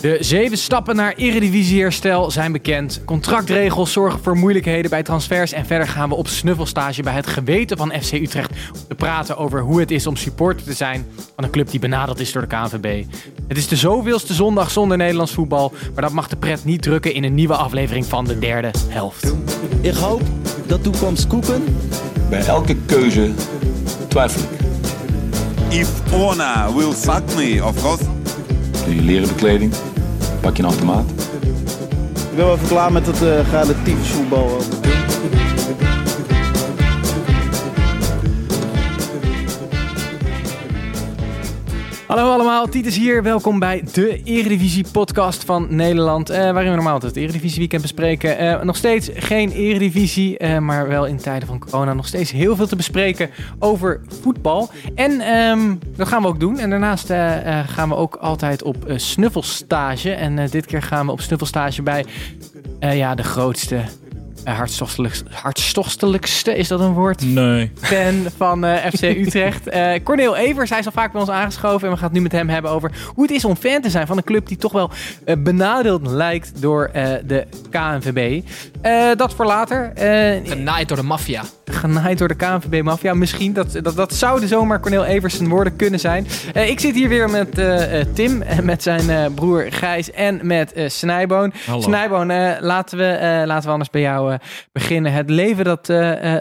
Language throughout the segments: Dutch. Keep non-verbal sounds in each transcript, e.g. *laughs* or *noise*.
De zeven stappen naar Eredivisie-herstel zijn bekend. Contractregels zorgen voor moeilijkheden bij transfers. En verder gaan we op snuffelstage bij het geweten van FC Utrecht... om te praten over hoe het is om supporter te zijn... van een club die benaderd is door de KNVB. Het is de zoveelste zondag zonder Nederlands voetbal... maar dat mag de pret niet drukken in een nieuwe aflevering van de derde helft. Ik hoop dat toekomst koeken. Bij elke keuze twijfel ik. If Ona will sack me, of course. Je leren bekleding, pak je een automaat. Ik ben wel even klaar met het uh, relatief voetbal. Hallo allemaal, Titus hier. Welkom bij de Eredivisie podcast van Nederland. eh, waarin we normaal het Eredivisie weekend bespreken. Eh, nog steeds geen Eredivisie, eh, maar wel in tijden van corona nog steeds heel veel te bespreken over voetbal. En ehm, dat gaan we ook doen. En daarnaast gaan we ook altijd op snuffelstage. En dit keer gaan we op snuffelstage bij ja, de grootste... eh, hartstochtelijkste, hartstochtelijkste, is dat een woord? Nee. fan van eh, FC Utrecht. Eh Corneel Evers, hij is al vaak bij ons aangeschoven. En we gaan het nu met hem hebben over hoe het is om fan te zijn van een club die toch wel benadeeld lijkt door eh, de KNVB. Eh, dat voor later. Genaaid door de maffia. Genaaid door de KNVB-maffia. Misschien, dat, dat, dat zou de zomaar Cornel Evers zijn woorden kunnen zijn. Eh, ik zit hier weer met eh, eh, Tim, en met zijn broer Gijs en met Snijboon. Snijboon, laten, we, laten we anders bij jou beginnen. Het leven, dat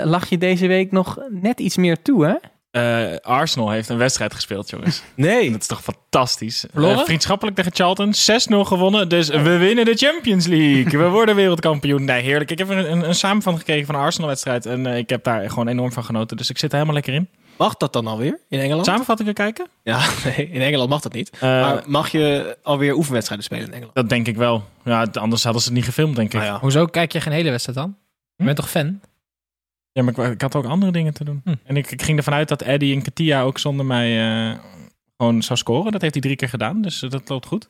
lag je deze week nog net iets meer toe, hè? Eh, Arsenal heeft een wedstrijd gespeeld, jongens. *laughs* Nee. Dat is toch fantastisch. Eh, vriendschappelijk tegen Charlton. 6-0 gewonnen. Dus we winnen de Champions League. We worden wereldkampioen. Nee, heerlijk. Ik heb een, een, een samenvatting gekregen van de Arsenal-wedstrijd. En eh, ik heb daar gewoon enorm van genoten. Dus ik zit er helemaal lekker in. Mag dat dan alweer in Engeland? Samenvattingen kijken? Ja, *laughs* nee, in Engeland mag dat niet. Maar mag je alweer oefenwedstrijden spelen in Engeland? Dat denk ik wel. Ja, anders hadden ze het niet gefilmd, denk ik. Nou ja. Hoezo kijk je geen hele wedstrijd dan? Je bent toch fan? Ja, maar ik, ik had ook andere dingen te doen. Hm. En ik, ik ging ervan uit dat Eddie en Katia ook zonder mij eh, gewoon zou scoren. Dat heeft hij drie keer gedaan, dus eh, dat loopt goed.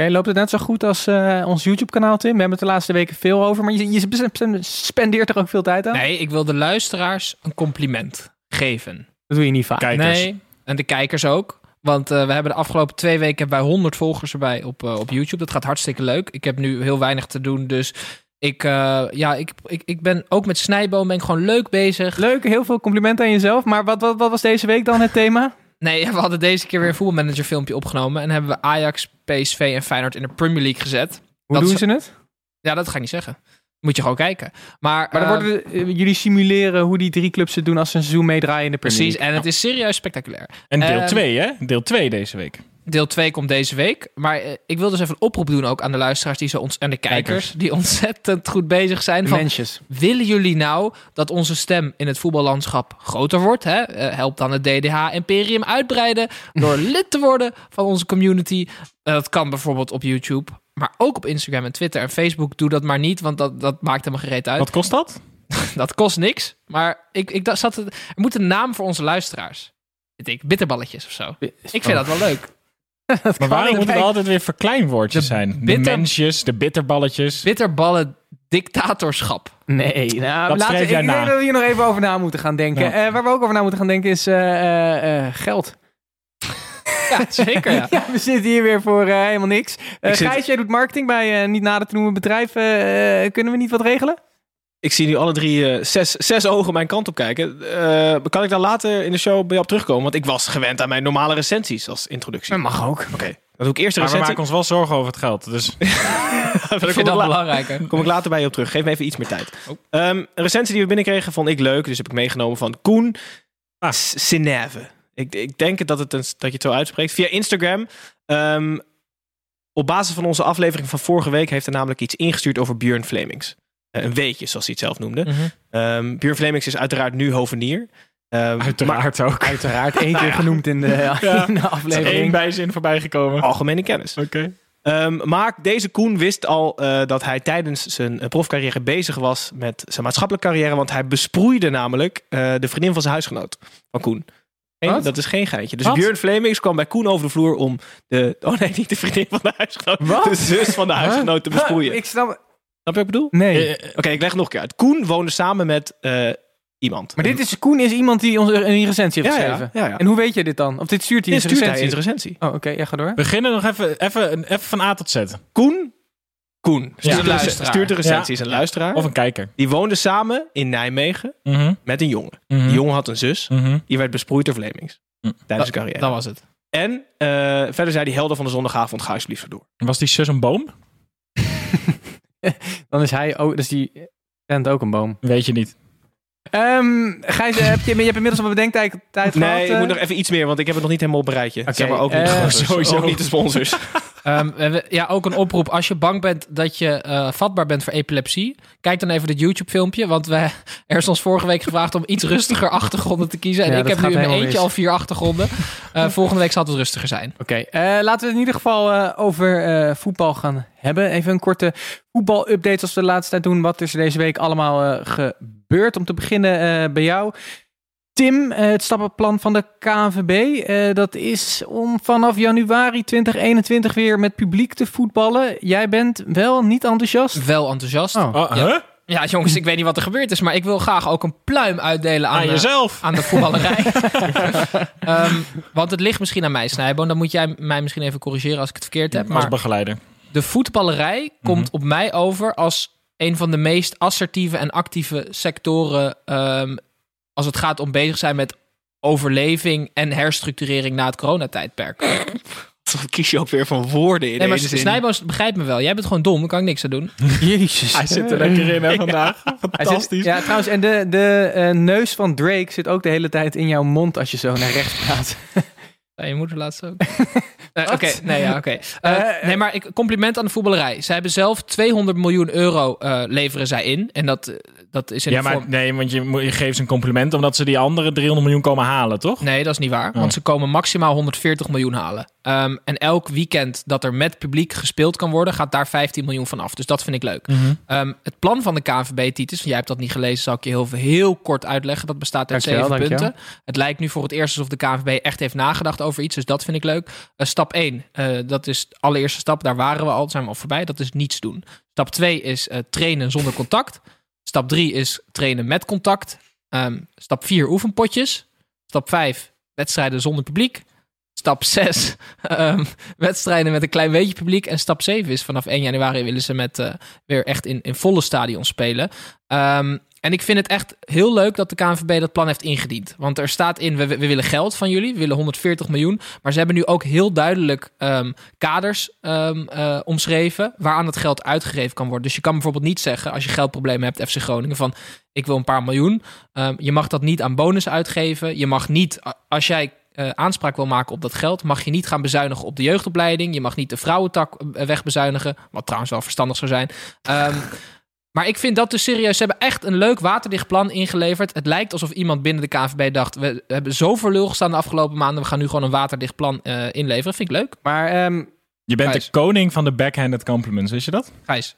Jij loopt het net zo goed als eh, ons YouTube-kanaal, Tim. We hebben het de laatste weken veel over, maar je, je spendeert er ook veel tijd aan. Nee, ik wil de luisteraars een compliment geven. Dat doe je niet vaak. Kijkers. Nee, en de kijkers ook. Want eh, we hebben de afgelopen twee weken wij 100 volgers erbij op, op YouTube. Dat gaat hartstikke leuk. Ik heb nu heel weinig te doen, dus ik, eh, ja, ik, ik, ik ben ook met Snijboom ben ik gewoon leuk bezig. Leuk, heel veel complimenten aan jezelf. Maar wat, wat, wat was deze week dan het thema? *laughs* Nee, we hadden deze keer weer een voetbalmanager filmpje opgenomen en hebben we Ajax, PSV en Feyenoord in de Premier League gezet. Hoe Dat doen ze het? Ja, dat ga ik niet zeggen. Moet je gewoon kijken. Maar, Maar dan eh, worden de- eh, jullie simuleren hoe die drie clubs het doen als ze een seizoen meedraaien in de Premier precies. League. En het is serieus spectaculair. En deel Ehm, 2, hè? Deel 2 deze week. Deel 2 komt deze week. Maar eh, ik wil dus even een oproep doen ook aan de luisteraars die zo ons, en de kijkers, Kijkers. die *laughs* ontzettend goed bezig zijn. Van, Mensjes. willen jullie nou dat onze stem in het voetballandschap groter wordt? Hè? Eh, help dan het DDH-imperium uitbreiden door *laughs* lid te worden van onze community. Eh, dat kan bijvoorbeeld op YouTube, maar ook op Instagram en Twitter en Facebook. Doe dat maar niet, want dat, dat maakt helemaal gereed uit. Wat kost dat? *laughs* Dat kost niks. Maar ik, ik dacht, zat, er moet een naam voor onze luisteraars. Ik, bitterballetjes of zo. Ik vind dat wel leuk. *laughs* Maar waarom ik moet het denk- altijd weer verkleinwoordjes De zijn? De mensjes, de bitterballetjes. Bitterballen dictatorschap. Nee, nou, Dat laten, ik jij denk na. dat we hier nog even over na moeten gaan denken. Ja. Eh, waar we ook over na moeten gaan denken is eh, eh, geld. Ja, zeker ja. *laughs* Ja, we zitten hier weer voor helemaal niks. Ik zit- Gijs, jij doet marketing bij niet nader te noemen bedrijf. Eh, kunnen we niet wat regelen? Ik zie nu alle drie eh, zes, zes ogen mijn kant op kijken. Eh, kan ik daar later in de show bij jou op terugkomen? Want ik was gewend aan mijn normale recensies als introductie. Dat mag ook. Oké, dan doe ik eerst de Maar we recensie. maken ons wel zorgen over het geld. Dus *laughs* kom vind ik dat la- belangrijker. *laughs* kom ik later bij je op terug. Geef me even iets meer tijd. Oh. Ehm, een recensie die we binnenkregen vond ik leuk. Dus heb ik meegenomen van Koen Ah. Sineve. Ik, ik denk dat, het een, dat je het zo uitspreekt. Via Instagram. Ehm, op basis van onze aflevering van vorige week heeft hij namelijk iets ingestuurd over Björn Flemings. Eh, een weetje, zoals hij het zelf noemde. Björn Flemings is uiteraard nu hovenier. Maar Uiteraard ook. Uiteraard één *laughs* keer genoemd in de, Ja. *laughs* in de Er aflevering. bijzin voorbij gekomen. algemene kennis. Oké. Ehm, maar deze Koen wist al eh, dat hij tijdens zijn eh, profcarrière bezig was met zijn maatschappelijke carrière. Want hij besproeide namelijk de vriendin van zijn huisgenoot, van Koen. Dat is geen geintje. Dus Wat? Björn Flemings kwam bij Koen over de vloer om de... *laughs* Oh nee, niet de vriendin van de huisgenoot. Wat? De zus van de huisgenoot te besproeien. Ik snap... Snap je wat ik bedoel? Nee. Eh, Oké, ik leg het nog een keer uit. Koen woonde samen met eh, iemand. maar dit is, Koen is iemand die ons een recensie heeft ja, ja, geschreven. ja, ja. En hoe weet je dit dan? Of dit stuurt hij in zijn in recensie? zijn recensie. Oh, oké. Ja, ga door. beginnen nog even, even, even van A tot Z. Koen, Koen stuurt, een de, luisteraar. stuurt de recensie, is een luisteraar. Of een kijker. Die woonde samen in Nijmegen Mhm. met een jongen. Mhm. Die jongen had een zus. Mhm. Die werd besproeid door Vlemings. Hm. Tijdens zijn carrière. Dat was het. En eh, verder zei die helder van de zondagavond, ga alsjeblieft zo door. Was die zus een boom? *laughs* Dan is hij ook... Dus die bent ook een boom. Weet je niet. Ehm Gijs, eh, heb je, je hebt inmiddels al wat bedenktijd tijd gehad. Nee, ik eh? moet nog even iets meer, want ik heb het nog niet helemaal op een rijtje. Oké, zeg maar ook niet, eh, sowieso. ook niet de sponsors. *laughs* Ehm, we hebben- ja, ook een oproep. Als je bang bent dat je eh, vatbaar bent voor epilepsie, kijk dan even dit YouTube-filmpje. Want we, er is ons vorige week gevraagd om iets rustiger achtergronden te kiezen. En Ja, ik heb nu in mijn eentje mis. al vier achtergronden. Eh, volgende week zal het wat rustiger zijn. Oké, eh, laten we het in ieder geval eh, over eh, voetbal gaan hebben. Even een korte voetbal-update als we de laatste tijd doen. Wat is er deze week allemaal eh, gebeurd? Om te beginnen eh, bij jou. Tim, eh, het stappenplan van de KNVB. eh, dat is om vanaf januari 2021 weer met publiek te voetballen. Jij bent wel niet enthousiast? Wel enthousiast. Oh. Oh, Ja. huh? Ja, jongens, ik weet niet wat er gebeurd is, maar ik wil graag ook een pluim uitdelen aan, Aan de- jezelf. aan de voetballerij. *laughs* Ehm, want het ligt misschien aan mij, Snijboon. Dan moet jij mij misschien even corrigeren als ik het verkeerd heb. Als Maar begeleider. De voetballerij komt op mij over als een van de meest assertieve en actieve sectoren ehm, als het gaat om bezig zijn met overleving en herstructurering na het coronatijdperk. *laughs* Wat kies je ook weer van woorden in Nee, maar? Snijboos begrijpt me wel. Jij bent gewoon dom, daar kan ik niks aan doen. *laughs* Jezus. Hij zit er lekker in hè, vandaag. Hij zit- Fantastisch. ja, trouwens, en de, de eh, neus van Drake zit ook de hele tijd in jouw mond als je zo naar rechts praat. *laughs* Ja, je moeder laatst ook. *laughs* Eh? Oké, nee, ja, oké. *laughs* Eh, Eh, nee, maar ik, compliment aan de voetballerij. Zij hebben zelf 200 miljoen euro eh, leveren zij in. En dat, eh, dat is in Ja, de maar nee, want je, je geeft ze een compliment omdat ze die andere 300 miljoen komen halen, toch? Nee, dat is niet waar. Oh. Want ze komen maximaal 140 miljoen halen. Ehm, en elk weekend dat er met publiek gespeeld kan worden, gaat daar 15 miljoen van af. Dus dat vind ik leuk. Mhm. Ehm, het plan van de KNVB, Titus, jij hebt dat niet gelezen, zal ik je heel, heel kort uitleggen. Dat bestaat uit zeven dankjewel. punten. Het lijkt nu voor het eerst alsof de KNVB echt heeft nagedacht over iets. Dus dat vind ik leuk. Eh, stap 1, dat is de allereerste stap. Daar waren we al, zijn we al voorbij. Dat is niets doen. Stap 2 is eh, trainen zonder contact. Stap 3 is trainen met contact. Ehm, stap 4, oefenpotjes. Stap 5, wedstrijden zonder publiek. Stap 6, *laughs* ehm, wedstrijden met een klein beetje publiek. En stap 7 is vanaf 1 januari willen ze met eh, weer echt in, in volle stadion spelen. Ehm, en ik vind het echt heel leuk dat de KNVB dat plan heeft ingediend. Want er staat in, we, we willen geld van jullie, we willen 140 miljoen. Maar ze hebben nu ook heel duidelijk ehm, kaders eh, omschreven waaraan het geld uitgegeven kan worden. Dus je kan bijvoorbeeld niet zeggen, als je geldproblemen hebt, FC Groningen, van ik wil een paar miljoen. Je mag dat niet aan bonus uitgeven. Je mag niet, als jij eh, aanspraak wil maken op dat geld, mag je niet gaan bezuinigen op de jeugdopleiding. Je mag niet de vrouwentak eh, wegbezuinigen, wat trouwens wel verstandig zou zijn. Ehm, *laughs* maar ik vind dat dus serieus. Ze hebben echt een leuk waterdicht plan ingeleverd. Het lijkt alsof iemand binnen de KNVB dacht... we hebben zoveel lul gestaan de afgelopen maanden... we gaan nu gewoon een waterdicht plan eh, inleveren. Vind ik leuk. Maar ehm, Je bent Gijs. de koning van de backhanded compliments, wist je dat? Gijs.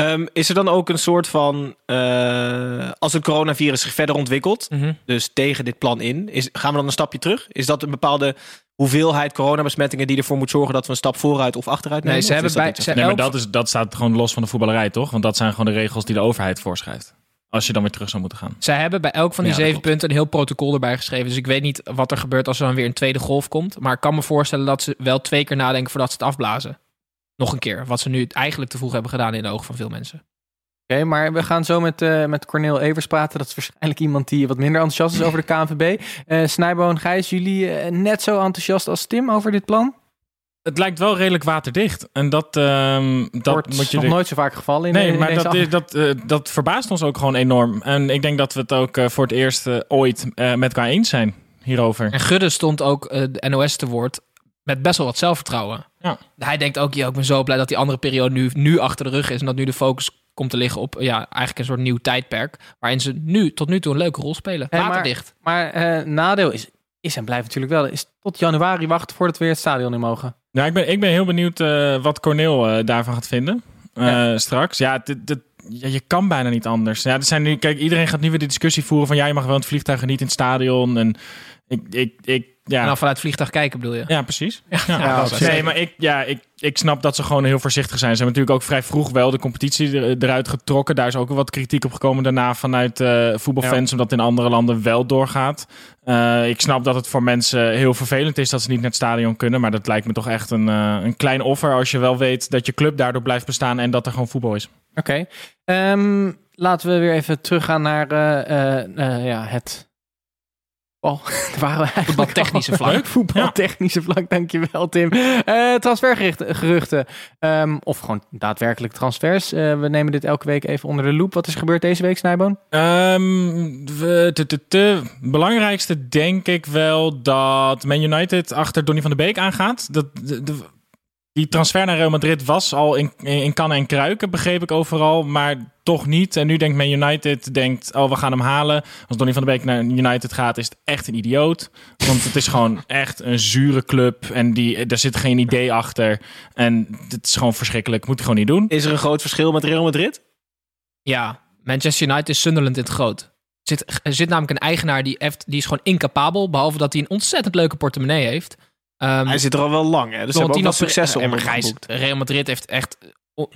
Ehm, is er dan ook een soort van, eh, als het coronavirus zich verder ontwikkelt, Mhm. dus tegen dit plan in, is, gaan we dan een stapje terug? Is dat een bepaalde hoeveelheid coronabesmettingen die ervoor moet zorgen dat we een stap vooruit of achteruit nemen? Nee, ze hebben is dat bij... Ze? Nee, maar dat, is, dat staat gewoon los van de voetballerij, toch? Want dat zijn gewoon de regels die de overheid voorschrijft. Als je dan weer terug zou moeten gaan. Zij hebben bij elk van die Ja, zeven punten een heel protocol erbij geschreven. Dus ik weet niet wat er gebeurt als er dan weer een tweede golf komt. Maar ik kan me voorstellen dat ze wel twee keer nadenken voordat ze het afblazen. Nog een keer. Wat ze nu eigenlijk te vroeg hebben gedaan in de ogen van veel mensen. Oké, maar we gaan zo met, eh met Cornel Evers praten. Dat is waarschijnlijk iemand die wat minder enthousiast is over de KNVB. Eh Snijboon, Gijs, jullie eh, net zo enthousiast als Tim over dit plan? Het lijkt wel redelijk waterdicht. En dat, ehm, dat Wordt moet je nog nooit zo vaak gevallen in, Nee, in maar deze dat, is, dat, eh, dat verbaast ons ook gewoon enorm. En ik denk dat we het ook voor het eerst ooit eh, met elkaar eens zijn hierover. En Gudde stond ook de NOS te woord met best wel wat zelfvertrouwen. Ja. Hij denkt ook, ja, ik ben zo blij dat die andere periode nu, nu achter de rug is. En dat nu de focus komt te liggen op ja, eigenlijk een soort nieuw tijdperk. Waarin ze nu tot nu toe een leuke rol spelen. Hé, maar- Waterdicht. Maar eh, nadeel is, is en blijft natuurlijk wel, is tot januari wachten voordat we weer het stadion in mogen. Nou, ik ben, ik ben heel benieuwd eh, wat Corneel eh, daarvan gaat vinden. eh, Ja. Straks. Ja, dit, dit- ja, je kan bijna niet anders. Ja, er zijn nu, kijk, iedereen gaat nu weer de discussie voeren van ja, je mag wel in het vliegtuig en niet in het stadion. En ik, ik, ik ja. En dan vanuit het vliegtuig kijken bedoel je? Ja, precies. Ja, Ja, nee, maar ik, ja, ik, ik snap dat ze gewoon heel voorzichtig zijn. Ze hebben natuurlijk ook vrij vroeg wel de competitie er- eruit getrokken. Daar is ook wat kritiek op gekomen daarna vanuit eh, voetbalfans, omdat in andere landen wel doorgaat. Eh, ik snap dat het voor mensen heel vervelend is dat ze niet naar het stadion kunnen. Maar dat lijkt me toch echt een, eh, een klein offer als je wel weet dat je club daardoor blijft bestaan en dat er gewoon voetbal is. Oké. Ehm, laten we weer even teruggaan naar eh, eh, eh, ja, het... Oh, *laughs* daar waren we eigenlijk Voetbaltechnische al. vlak. *laughs* Voetbaltechnische vlak, dankjewel Tim. Eh transfergeruchten. Ehm, of gewoon daadwerkelijk transfers. Eh, we nemen dit elke week even onder de loep. Wat is er gebeurd deze week, Snijboon? Ehm, te- te- te. belangrijkste denk ik wel dat Man United achter Donny van de Beek aangaat. Dat, de, de- die transfer naar Real Madrid was al in, in kannen en kruiken, begreep ik overal, maar toch niet. En nu denkt Man United, denkt, oh, we gaan hem halen. Als Donny van de Beek naar United gaat, is het echt een idioot. Want het is gewoon *laughs* echt een zure club en die, daar zit geen idee achter. En het is gewoon verschrikkelijk, moet hij gewoon niet doen. Is er een groot verschil met Real Madrid? Ja, Manchester United is Sunderland in het groot. Er zit, er zit namelijk een eigenaar die, heeft, die is gewoon incapabel. Behalve dat hij een ontzettend leuke portemonnee heeft. Ehm, Hij zit er al wel lang, hè? Dus ze hebben ook onder geboekt. Gijs, Real Madrid heeft echt...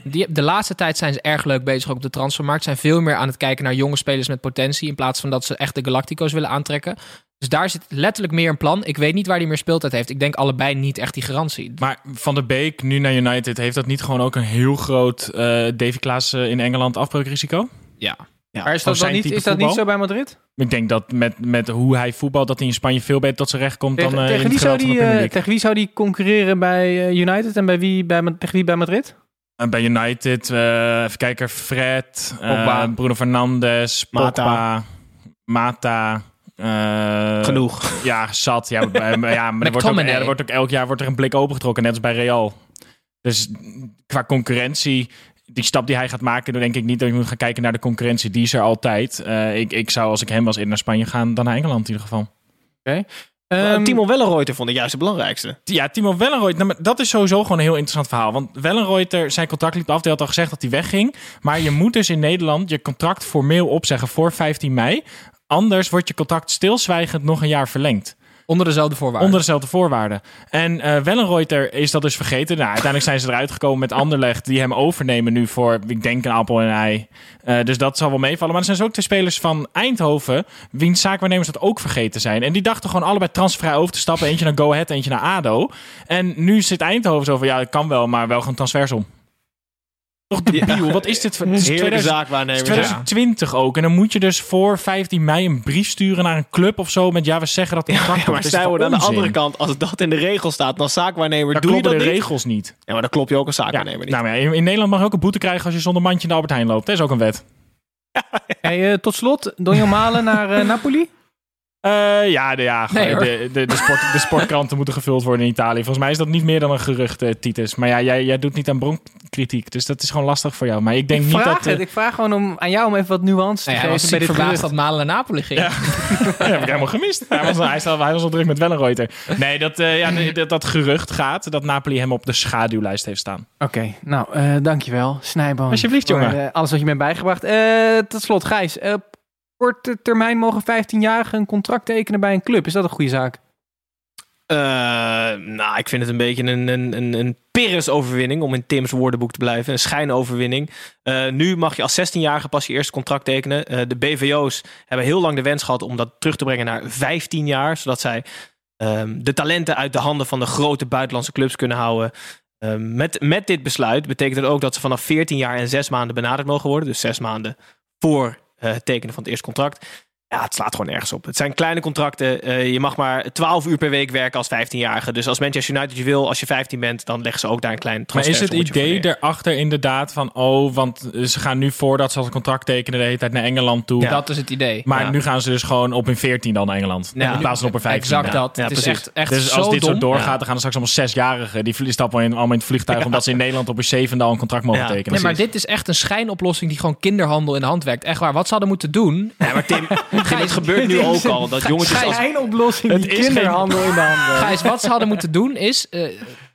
Die, de laatste tijd zijn ze erg leuk bezig ook op de transfermarkt. Zijn veel meer aan het kijken naar jonge spelers met potentie. In plaats van dat ze echt de Galactico's willen aantrekken. Dus daar zit letterlijk meer een plan. Ik weet niet waar hij meer speeltijd heeft. Ik denk allebei niet echt die garantie. Maar Van der Beek nu naar United, heeft dat niet gewoon ook een heel groot eh Davy Klaas eh, in Engeland afbreukrisico? Ja. Maar is dat, dan niet, is dat niet zo bij Madrid? Ik denk dat met, met hoe hij voetbalt, dat hij in Spanje veel beter tot zijn recht komt Tegen, dan eh, tegen, in wie het zou die, de Premier eh, League. tegen wie zou die concurreren bij eh, United en bij wie bij, tegen wie bij Madrid? En bij United, eh, even kijken, Fred, eh. Bruno Fernandes, Mata. Mata, Mata. eh, Genoeg. Ja, zat. Ja, maar ja, maar er wordt, ook, er wordt ook elk jaar wordt er een blik opengetrokken, net als bij Real. Dus qua concurrentie, die stap die hij gaat maken, dan denk ik niet dat je moet gaan kijken naar de concurrentie. Die is er altijd. Eh, ik, ik zou, als ik hem was, in naar Spanje gaan dan naar Engeland in ieder geval. Ehm, Timo Wellenreuter vond ik juist het belangrijkste. Ja, Timo Wellenreuter, nou, maar dat is sowieso gewoon een heel interessant verhaal. Want Wellenreuter, zijn contract liep af. Hij had al gezegd dat hij wegging. Maar je moet dus in Nederland je contract formeel opzeggen voor 15 mei. Anders wordt je contract stilzwijgend nog een jaar verlengd. Onder dezelfde voorwaarden. Onder dezelfde voorwaarden. En eh Wellenreuter is dat dus vergeten. Nou, uiteindelijk zijn ze eruit gekomen met Anderlecht. Die hem overnemen nu voor, ik denk, een appel en ei. Eh, dus dat zal wel meevallen. Maar er zijn dus ook twee spelers van Eindhoven... wiens zaakwaarnemers dat ook vergeten zijn. En die dachten gewoon allebei transfervrij over te stappen. Eentje naar Go Ahead, eentje naar ADO. En nu zit Eindhoven zo van, ja, dat kan wel, maar wel gewoon transfersom. Toch debiel, wat is dit voor... Het is Heerlijke 2000 het zaakwaarnemer. is 2020 ook. En dan moet je dus voor 15 mei een brief sturen naar een club of zo. Met ja, we zeggen dat het contract Ja, komt. maar stel aan de andere kant, als dat in de regel staat, dan zaakwaarnemer, doe je dat de niet? regels niet. Ja, maar dan klop je ook een Ja, zaakwaarnemer niet. nou, ja, in, in Nederland mag je ook een boete krijgen als je zonder mandje in de Albert Heijn loopt. Dat is ook een wet. hey, eh, tot slot, Donjon Malen naar eh, Napoli. Eh, ja, de, ja Nee, de, de, de, sport, de sportkranten *laughs* moeten gevuld worden in Italië. Volgens mij is dat niet meer dan een gerucht, eh, Titus. Maar ja, jij, jij doet niet aan bronkritiek. Dus dat is gewoon lastig voor jou. Maar ik denk ik niet vraag dat... eh, het. Ik vraag gewoon om, aan jou om even wat nuance te Nou ja, geven bij dit verbaasd dat Malen naar Napoli ging. Ja. *laughs* dat heb ik helemaal gemist. Hij was, hij, hij was al druk met Wellenreuter. Nee, dat, eh, ja, nee, dat, dat gerucht gaat dat Napoli hem op de schaduwlijst heeft staan. Oké, nou, eh, dankjewel. Snijboom. Alsjeblieft, voor, jongen. eh, alles wat je me hebt bijgebracht. Eh, tot slot, Gijs. Korte termijn mogen 15-jarigen een contract tekenen bij een club. Is dat een goede zaak? Eh, nou, ik vind het een beetje een, een, een, een om in Tim's woordenboek te blijven. Een schijnoverwinning. Eh, nu mag je als 16-jarige pas je eerste contract tekenen. Eh, de BVO's hebben heel lang de wens gehad om dat terug te brengen naar 15 jaar. Zodat zij ehm, de talenten uit de handen van de grote buitenlandse clubs kunnen houden. Ehm, met, met dit besluit betekent het ook dat ze vanaf 14 jaar en 6 maanden benaderd mogen worden. Dus 6 maanden voor het tekenen van het eerste contract. Ja, het slaat gewoon nergens op. Het zijn kleine contracten. Eh, je mag maar 12 uur per week werken als 15-jarige. Dus als Manchester United je wil, als je 15 bent, dan leggen ze ook daar een klein Maar is het idee erachter inderdaad van... oh, want ze gaan nu voordat ze als een contract tekenen... de hele tijd naar Engeland toe. Ja. Dat is het idee. Maar Ja. nu gaan ze dus gewoon op hun 14 dan naar Engeland. Ja. in plaats van op hun 15. Exact dat. Ja, het is precies. echt, echt Dus zo als dit dom. zo doorgaat, dan gaan er straks allemaal zesjarigen. Die stappen in, allemaal in het vliegtuig... omdat ze in Nederland op hun zevende al een contract mogen Ja, tekenen. Nee, maar dit is echt een schijnoplossing die gewoon kinderhandel in de hand werkt. Echt waar. Wat ze hadden moeten doen... Ja, maar Tim, *laughs* Tim, het gebeurt nu *laughs* ook al. Dat jongetjes als... Geen oplossing Het is geen- kinderhandel in de hand werkt. Gijs, wat ze hadden moeten doen is... eh,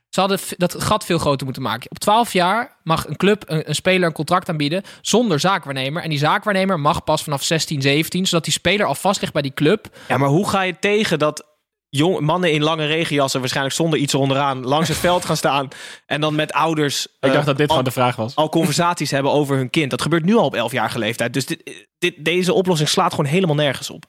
ze hadden dat gat veel groter moeten maken. Op 12 jaar mag een club een, een speler een contract aanbieden zonder zaakwaarnemer. En die zaakwaarnemer mag pas vanaf 16, 17, zodat die speler al vast ligt bij die club. Ja, maar hoe ga je tegen dat jong, mannen in lange regenjassen... waarschijnlijk zonder iets eronder langs het veld gaan staan... en dan met ouders... Ik eh, dacht dat dit al, gewoon de vraag was. al conversaties hebben over hun kind. Dat gebeurt nu al op 11-jarige leeftijd. Dus dit, dit, deze oplossing slaat gewoon helemaal nergens op.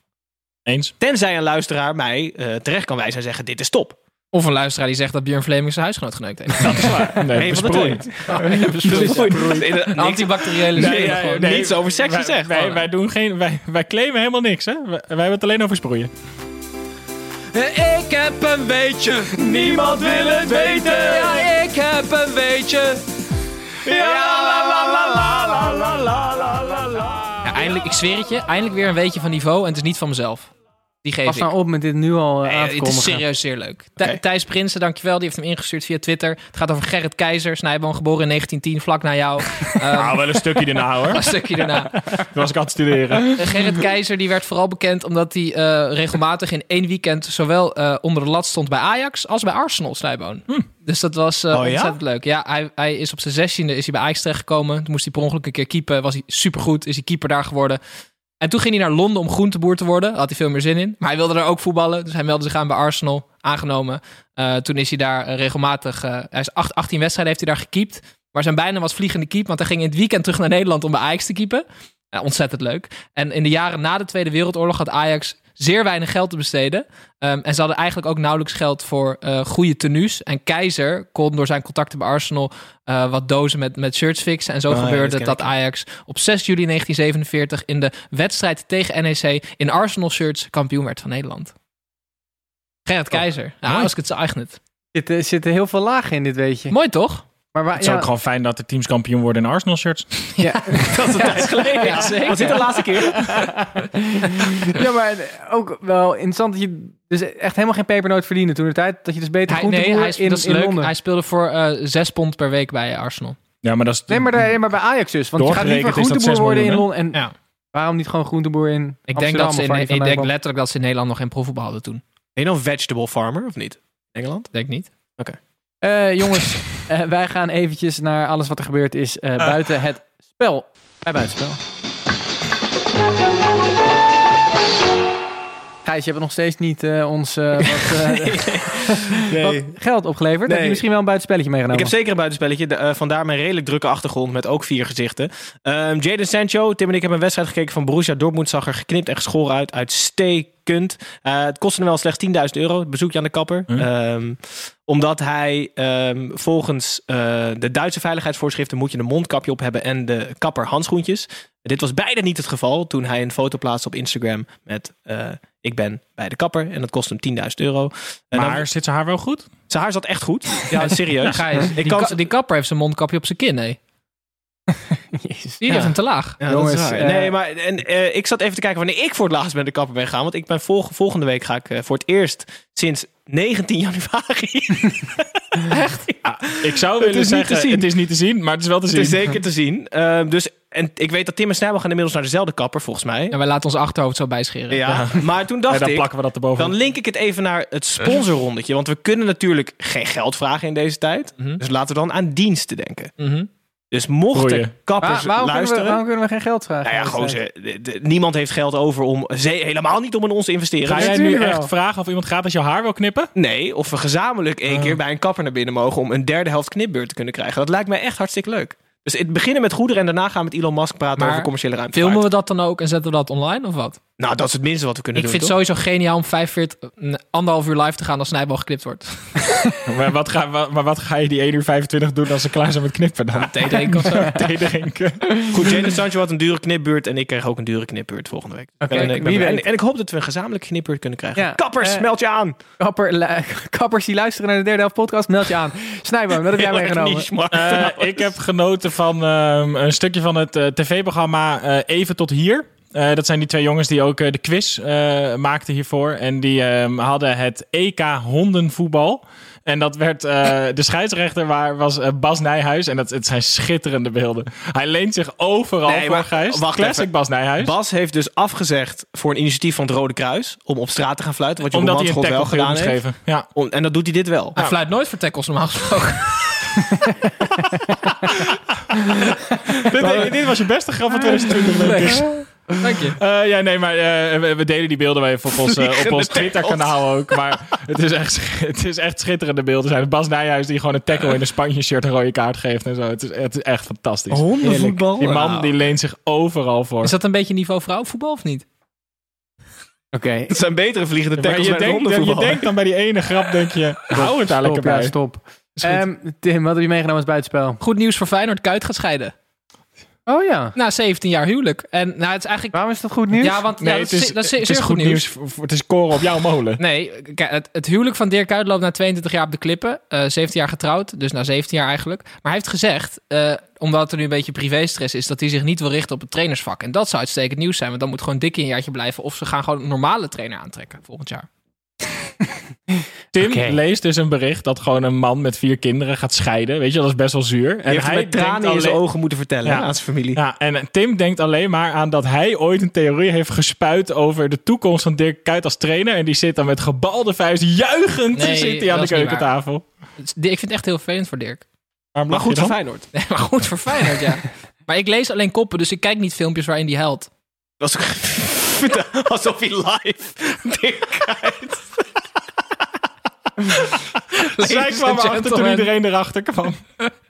Eens? Tenzij een luisteraar mij eh, terecht kan wijzen en zeggen... dit is top. Of een luisteraar die zegt dat Björn Fleming zijn huisgenoot geneukt heeft. Dat is waar. *laughs* Nee, van de twee. besproeid. Niks- *laughs* Een antibacteriële Nee, nee. Niets over seks Wij, gezegd. wij, wij, doen geen, wij, wij claimen helemaal niks, hè? Wij, wij hebben het alleen over sproeien. Ik heb een weetje. Niemand wil het weten. Ja, ik heb een weetje. Ja, eindelijk, ik zweer het je, eindelijk weer een weetje van niveau en het is niet van mezelf. Die geef Pas ik. nou op met dit nu al eh, Nee, het is serieus zeer leuk. Thijs Prinsen, dankjewel. Die heeft hem ingestuurd via Twitter. Het gaat over Gerrit Keizer, Snijboom, geboren in 1910, vlak na jou. *laughs* Ehm, Nou, wel een stukje daarna hoor. *laughs* een stukje daarna. Toen was ik aan het studeren. Eh, Gerrit Keizer die werd vooral bekend omdat hij eh, regelmatig in één weekend zowel eh, onder de lat stond bij Ajax als bij Arsenal, Snijboon. Dus dat was eh, Oh, ja? ontzettend leuk. Ja, hij, hij is op zijn zestiende is hij bij Ajax terechtgekomen. Toen moest hij per ongeluk een keer keepen. Was hij supergoed, is hij keeper daar geworden. En toen ging hij naar Londen om groenteboer te worden. Daar had hij veel meer zin in. Maar hij wilde daar ook voetballen. Dus hij meldde zich aan bij Arsenal. Aangenomen. Eh, toen is hij daar eh, regelmatig... eh, hij is acht- 18 wedstrijden heeft hij daar gekiept. Maar zijn bijnaam was vliegende keep. Want hij ging in het weekend terug naar Nederland om bij Ajax te keepen. Ontzettend leuk. En in de jaren na de Tweede Wereldoorlog had Ajax zeer weinig geld te besteden. Ehm, en ze hadden eigenlijk ook nauwelijks geld voor eh goede tenues. En Keizer kon door zijn contacten bij Arsenal eh, wat dozen met, met shirts fixen. En zo Oh ja, gebeurde dat Ajax op 6 juli 1947 in de wedstrijd tegen NEC in Arsenal shirts kampioen werd van Nederland. Gerrit Keizer. Ja, mooi. als ik het zo eigen het. Er zitten heel veel lagen in dit weetje. Mooi toch? Maar waar, Het is ook gewoon fijn dat de teams kampioen worden in Arsenal shirts. ja, *laughs* Dat is een tijd geleden. Ja, zeker. Was dit de laatste keer? ja, maar ook wel interessant dat je dus echt helemaal geen pepernoot verdiende toen de tijd. Dat je dus beter Hij, goed nee, hij, in, dat is in leuk. Londen. Hij speelde voor eh 6 pond per week bij Arsenal. Ja, maar dat is... Nee, maar, daar- maar bij Ajax dus. Want je gaat liever groenteboer 6 worden in Londen. En Ja. waarom niet gewoon groenteboer in Ik denk, dat ze in, ik denk letterlijk dat ze in Nederland nog geen profvoetbal hadden toen. Ben je dan vegetable farmer of niet? Engeland? Denk niet. Eh, jongens, eh, wij gaan eventjes naar alles wat er gebeurd is eh, buiten het spel. Bij buitenspel. Gijs, je hebt nog steeds niet ons wat, *laughs* *laughs* geld opgeleverd. Heb je misschien wel een buitenspelletje Ik meegenomen? heb zeker een buitenspelletje. de- eh, vandaar mijn redelijk drukke achtergrond met ook vier gezichten. Ehm Jadon Sancho, Tim en ik hebben een wedstrijd gekeken van Borussia Dortmund. Zag er geknipt en geschoren uit. Uitstekend. Eh het kostte hem wel slechts 10.000 euro. Het bezoekje aan de kapper. Hm. Ehm, omdat hij ehm, volgens eh, de Duitse veiligheidsvoorschriften moet je een mondkapje op hebben en de kapper handschoentjes. Dit was beide niet het geval toen hij een foto plaatste op Instagram met ik ben bij de kapper en dat kost hem 10.000 euro. En dan- Maar zit zijn haar wel goed? zijn haar zat echt goed. Ja, *laughs* serieus. Gijs, ik die, kan ka- die kapper heeft zijn mondkapje op zijn kin, nee. *laughs* Jezus. Die heeft hem te laag. Ja, Jongens, dat is waar. eh, nee, maar en, eh, ik zat even te kijken wanneer ik voor het laatst bij de kapper ben gegaan. Want ik ben vol- volgende week ga ik eh, voor het eerst sinds 19 januari. *laughs* Ik zou Het willen is niet te zeggen, zien. het is niet te zien, maar het is wel te Het zien. is zeker te zien. Ehm, dus, en ik weet dat Tim en Snijbel gaan inmiddels naar dezelfde kapper, volgens mij. En wij laten ons achterhoofd zo bijscheren. Ja, maar toen Ja, dacht dan ik, plakken we dat erboven. dan link ik het even naar het sponsorrondetje. Want we kunnen natuurlijk geen geld vragen in deze tijd. Mhm. Dus laten we dan aan diensten denken. Mhm. Dus mochten Goeie. kappers Waar- waarom, kunnen we, luisteren... waarom kunnen we geen geld vragen? Nou ja, de- de- niemand heeft geld over om... Ze, helemaal niet om in ons te investeren. Ga jij nu echt vragen of iemand gratis jouw haar wil knippen? Nee, of we gezamenlijk één Oh. keer bij een kapper naar binnen mogen... om een derde helft knipbeurt te kunnen krijgen. Dat lijkt mij echt hartstikke leuk. Dus het beginnen met goederen en daarna gaan we met Elon Musk praten Maar over commerciële ruimte. Filmen we dat dan ook en zetten we dat online of wat? Nou, dat is het minste wat we kunnen Ik doen. vind het sowieso geniaal om 45, een anderhalf uur live te gaan als Snijbal geknipt wordt. *laughs* Maar wat, ga, maar wat ga je die 1 uur 25 doen als ze klaar zijn met knippen dan? Thee drinken of zo. *laughs* Thee drinken. Goed, Jane Sancho had een dure knipbeurt en ik krijg ook een dure knipbeurt volgende week. Oké, en, ik en, en ik hoop dat we een gezamenlijke knipbeurt kunnen krijgen. Ja, Kappers, eh, meld je aan! Kapper, *laughs* kappers die luisteren naar de derde helft podcast, meld je aan. Snijboom, wat heb jij meegenomen? niche, maar- Eh, ik heb genoten van ehm, een stukje van het eh, tv-programma eh, Even tot hier. Eh, dat zijn die twee jongens die ook eh, de quiz eh, maakten hiervoor. En die ehm, hadden het EK hondenvoetbal. En dat werd, eh, *laughs* de scheidsrechter waar, was Bas Nijhuis. En dat, het zijn schitterende beelden. Hij leent zich overal Nee, voor, maar Gijs. wacht Classic even. Bas Nijhuis. Bas heeft dus afgezegd voor een initiatief van het Rode Kruis om op straat te gaan fluiten. Wat je omdat hij een wel gedaan heeft. geven. Ja. Om- en dat doet hij dit wel. Hij fluit nooit voor tackles normaal gesproken. *laughs* *laughs* dit, dit was je beste grap van 2020, denk ik. Dank je. Eh, ja, nee, maar eh, we, we delen die beelden wel even op ons, *laughs* eh, op ons Twitter-kanaal ook. Maar het is, echt, het is echt schitterende beelden. Zijn Bas Nijhuis die gewoon een tackle in een Spanje-shirt een rode kaart geeft en zo. Het is, het is echt fantastisch. Hondenvoetbal? Die man die leent zich overal voor. Is dat een beetje niveau vrouwenvoetbal of niet? Oké, *laughs* Het zijn betere vliegende tackles je, bij denkt, je denkt dan bij die ene grap, denk je, hou het daar lekker stop, ja, bij. stop. Ehm, Tim, wat heb je meegenomen als buitenspel? Goed nieuws voor Feyenoord. Kuit gaat scheiden. Oh ja, Na 17 jaar huwelijk. En nou, het is eigenlijk... waarom is dat goed nieuws? Ja, want ja, nee, dat, het is, dat is het zeer is goed nieuws. Het is koren op jouw molen. Nee, het, het huwelijk van Dirk Kuyt loopt na 22 jaar op de klippen. Eh 17 jaar getrouwd, dus na 17 jaar eigenlijk. Maar hij heeft gezegd, eh, omdat er nu een beetje privéstress is... dat hij zich niet wil richten op het trainersvak. En dat zou uitstekend nieuws zijn, want dan moet gewoon dik een jaartje blijven... of ze gaan gewoon een normale trainer aantrekken volgend jaar. *laughs* *laughs* Tim leest dus een bericht dat gewoon een man met vier kinderen gaat scheiden. Weet je, dat is best wel zuur. En hij heeft met tranen in zijn ogen moeten vertellen Ja. hè, aan zijn familie. Ja, en Tim denkt alleen maar aan dat hij ooit een theorie heeft gespuit over de toekomst van Dirk Kuyt als trainer. En die zit dan met gebalde vuist juichend Nee, zit hij aan de keukentafel. Ik vind het echt heel vervelend voor Dirk. Maar goed voor? Feyenoord. Nee, *laughs* maar goed voor Feyenoord, ja. *laughs* Maar ik lees alleen koppen, dus ik kijk niet filmpjes waarin die huilt. Dat is alsof hij live Dirk Zij kwam erachter toen iedereen erachter kwam.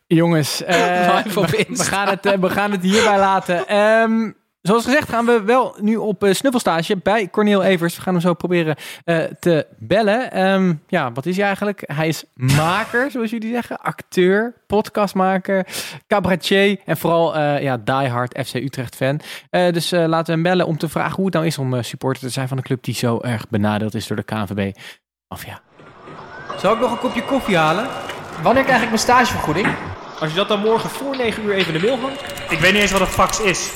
Jongens, eh, *laughs* we, gaan het, eh, we gaan het hierbij laten. Ehm, zoals gezegd gaan we wel nu op eh, snuffelstage bij Cornel Evers. We gaan hem zo proberen eh, te bellen. Ehm, ja, wat is hij eigenlijk? Hij is maker, zoals jullie zeggen. Acteur, podcastmaker, cabaretier en vooral eh ja, diehard FC Utrecht fan. Eh, dus eh, laten we hem bellen om te vragen hoe het nou is om supporter te zijn van een club die zo erg benadeeld is door de KNVB. Of ja. Zal ik nog een kopje koffie halen? Wanneer krijg ik mijn stagevergoeding? Als je dat dan morgen voor 9 uur even in de mail hangt. Ik weet niet eens wat een fax is.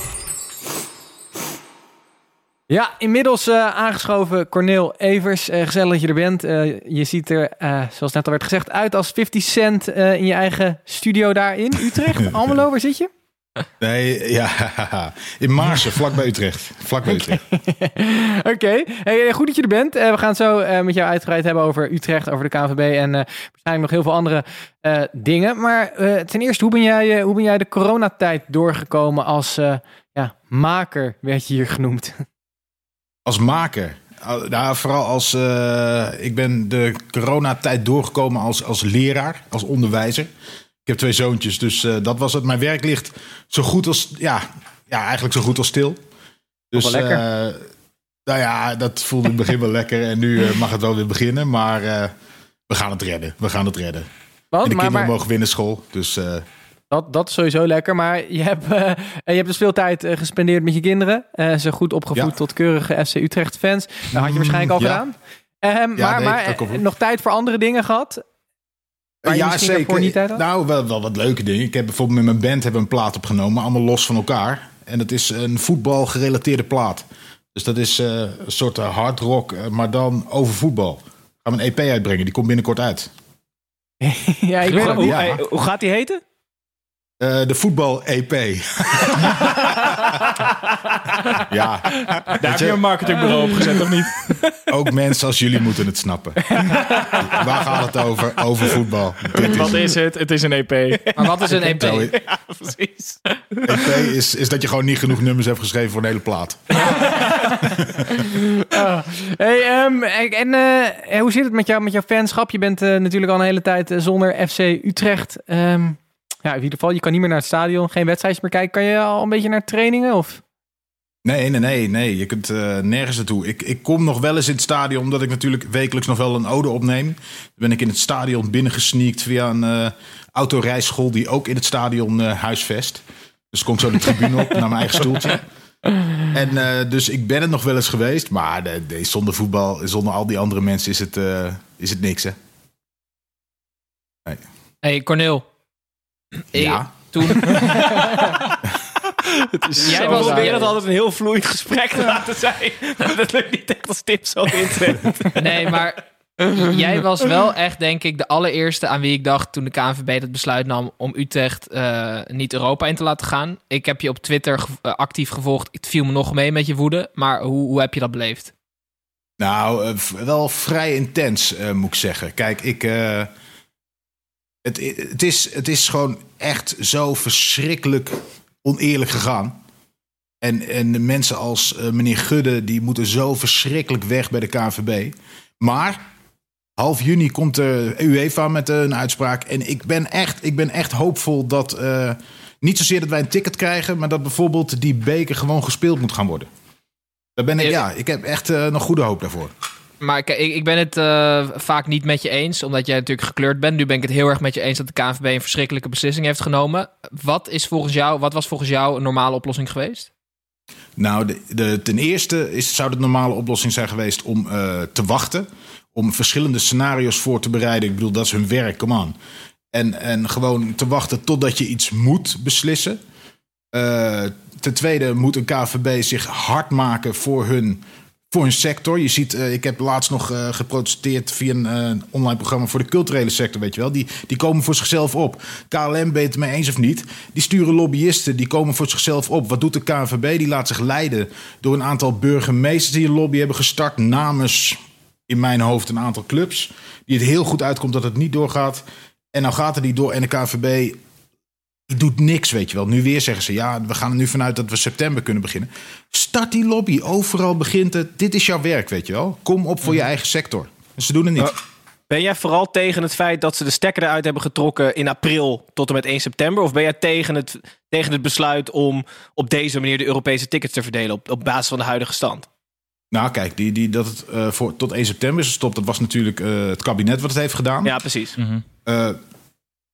Ja, inmiddels eh, aangeschoven Cornel Evers. Eh, gezellig dat je er bent. Eh, je ziet er, eh, zoals net al werd gezegd, uit als 50 Cent eh, in je eigen studio daar in Utrecht. *laughs* Almelo, waar zit je? *laughs* Nee, ja, in Maarsen, vlakbij Utrecht. Vlakbij Utrecht. *laughs* Oké, hey, eh, goed dat je er bent. Eh, we gaan het zo eh, met jou uitgebreid hebben over Utrecht, over de KNVB en waarschijnlijk nog heel veel andere dingen. Maar ten eerste, hoe ben jij, hoe ben jij de coronatijd doorgekomen als ja, maker, werd je hier genoemd? *laughs* Als maker. Nou, vooral als... ik ben de coronatijd doorgekomen als, als leraar, als onderwijzer. Ik heb twee zoontjes, dus eh, dat was het. Mijn werk ligt zo goed als... Ja, ja eigenlijk zo goed als stil. Dus, wel lekker. eh, nou ja, dat voelde in het begin wel *laughs* lekker. En nu eh, mag het wel weer beginnen. Maar we gaan het redden. We gaan het redden. Wat? En de Maar- kinderen maar- mogen winnen school. Dus Dat, dat is sowieso lekker. Maar je hebt, je hebt dus veel tijd gespendeerd met je kinderen. Ze goed opgevoed Ja. tot keurige FC Utrecht fans. Dat had je waarschijnlijk al ja. gedaan. Ehm, Ja, maar nee, maar nog tijd voor andere dingen gehad? Waar je ja, misschien zeker. niet had? Nou, wel, wel wat leuke dingen. Ik heb bijvoorbeeld met mijn band hebben een plaat opgenomen, allemaal los van elkaar. En dat is een voetbal gerelateerde plaat. Dus dat is eh, een soort eh, hard rock, eh, maar dan over voetbal. Gaan we een EP uitbrengen, die komt binnenkort uit. *laughs* ja, ik weet Hoe. Ja. hoe gaat die heten? Eh, de voetbal EP. ja, Daar heb je een marketingbureau op gezet, of niet? ook mensen als jullie moeten het snappen. Waar gaat het over? Over voetbal. Dit Wat is het? Het is een EP. Maar wat is een EP? Zo, Precies. EP is, is dat je gewoon niet genoeg nummers hebt geschreven voor een hele plaat. Oh. *laughs* Hey, ehm, en eh, hoe zit het met, jou, met jouw fanschap? Je bent eh, natuurlijk al een hele tijd zonder FC Utrecht. Ehm, Ja, in ieder geval, je kan niet meer naar het stadion, geen wedstrijdjes meer kijken. Kan je al een beetje naar trainingen? Of? Nee, nee, nee, nee. Je kunt eh, nergens naartoe. Ik, ik kom nog wel eens in het stadion, omdat ik natuurlijk wekelijks nog wel een ode opneem. Dan ben ik in het stadion binnengesneakt via een eh autorijschool die ook in het stadion eh, huisvest. Dus kom ik zo de tribune op naar mijn eigen stoeltje. *laughs* En eh, dus ik ben het nog wel eens geweest, maar de, de- zonder voetbal, zonder al die andere mensen is het, eh, is het niks, hè? hey, Corneel. Ja. Toen, *laughs* Jij Jij was proberen het altijd een heel vloeiend gesprek te laten zijn. Maar *laughs* dat lukt niet echt als Tim zo intreedt. *laughs* nee, maar jij was wel echt, denk ik, de allereerste aan wie ik dacht toen de KNVB het besluit nam om Utrecht eh, niet Europa in te laten gaan. Ik heb je op Twitter ge- eh, actief gevolgd. Het viel me nog mee met je woede. Maar hoe, hoe heb je dat beleefd? Nou, eh, wel vrij intens, eh, moet ik zeggen. Kijk, ik. Het, het, is, het is gewoon echt zo verschrikkelijk oneerlijk gegaan. En, en de mensen als eh, meneer Gudde, die moeten zo verschrikkelijk weg bij de KNVB. Maar half juni komt de UEFA met een uitspraak. En ik ben echt, ik ben echt hoopvol dat. eh, niet zozeer dat wij een ticket krijgen, maar dat bijvoorbeeld die beker gewoon gespeeld moet gaan worden. Daar ben ik, ja, ik heb echt eh, nog goede hoop daarvoor. Maar ik, ik, ben het eh, vaak niet met je eens, omdat jij natuurlijk gekleurd bent. Nu ben ik het heel erg met je eens dat de KNVB een verschrikkelijke beslissing heeft genomen. Wat, is volgens jou, wat was volgens jou een normale oplossing geweest? Nou, de, de, ten eerste is, zou de normale oplossing zijn geweest om eh, te wachten. Om verschillende scenario's voor te bereiden. Ik bedoel, dat is hun werk, come on. En, en gewoon te wachten totdat je iets moet beslissen. Eh, ten tweede moet een KVB zich hard maken voor hun, voor hun sector. Je ziet, eh, ik heb laatst nog eh, geprotesteerd via een eh, online programma voor de culturele sector, weet je wel. Die, die komen voor zichzelf op. KLM, je het mee eens of niet? Die sturen lobbyisten, die komen voor zichzelf op. Wat doet de KNVB? Die laat zich leiden door een aantal burgemeesters die een lobby hebben gestart namens, in mijn hoofd, een aantal clubs. Die het heel goed uitkomt dat het niet doorgaat. En nou gaat het niet door en de KNVB die doet niks, weet je wel. Nu weer zeggen ze, ja, we gaan er nu vanuit dat we september kunnen beginnen. Start die lobby, overal begint het. Dit is jouw werk, weet je wel. Kom op voor je eigen sector. En ze doen het niet. Ben jij vooral tegen het feit dat ze de stekker eruit hebben getrokken in april tot en met 1 september? Of ben jij tegen het, tegen het besluit om op deze manier de Europese tickets te verdelen op, op basis van de huidige stand? Nou, kijk, die, die, dat het eh, voor, tot 1 september is gestopt, dat was natuurlijk eh, het kabinet wat het heeft gedaan. Ja, precies. Eh,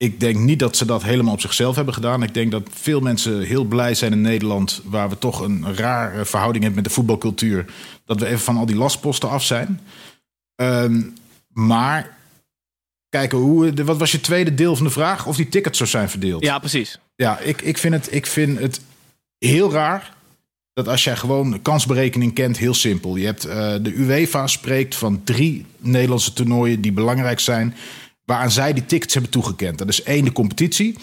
ik denk niet dat ze dat helemaal op zichzelf hebben gedaan. Ik denk dat veel mensen heel blij zijn in Nederland, waar we toch een rare verhouding hebben met de voetbalcultuur, dat we even van al die lastposten af zijn. Ehm, maar kijken, hoe, wat was je tweede deel van de vraag? Of die tickets zo zijn verdeeld? Ja, precies. Ja, ik, ik, vind het, ik vind het heel raar dat als jij gewoon kansberekening kent, heel simpel. Je hebt eh, de UEFA spreekt van drie Nederlandse toernooien die belangrijk zijn, waaraan zij die tickets hebben toegekend. Dat is één de competitie,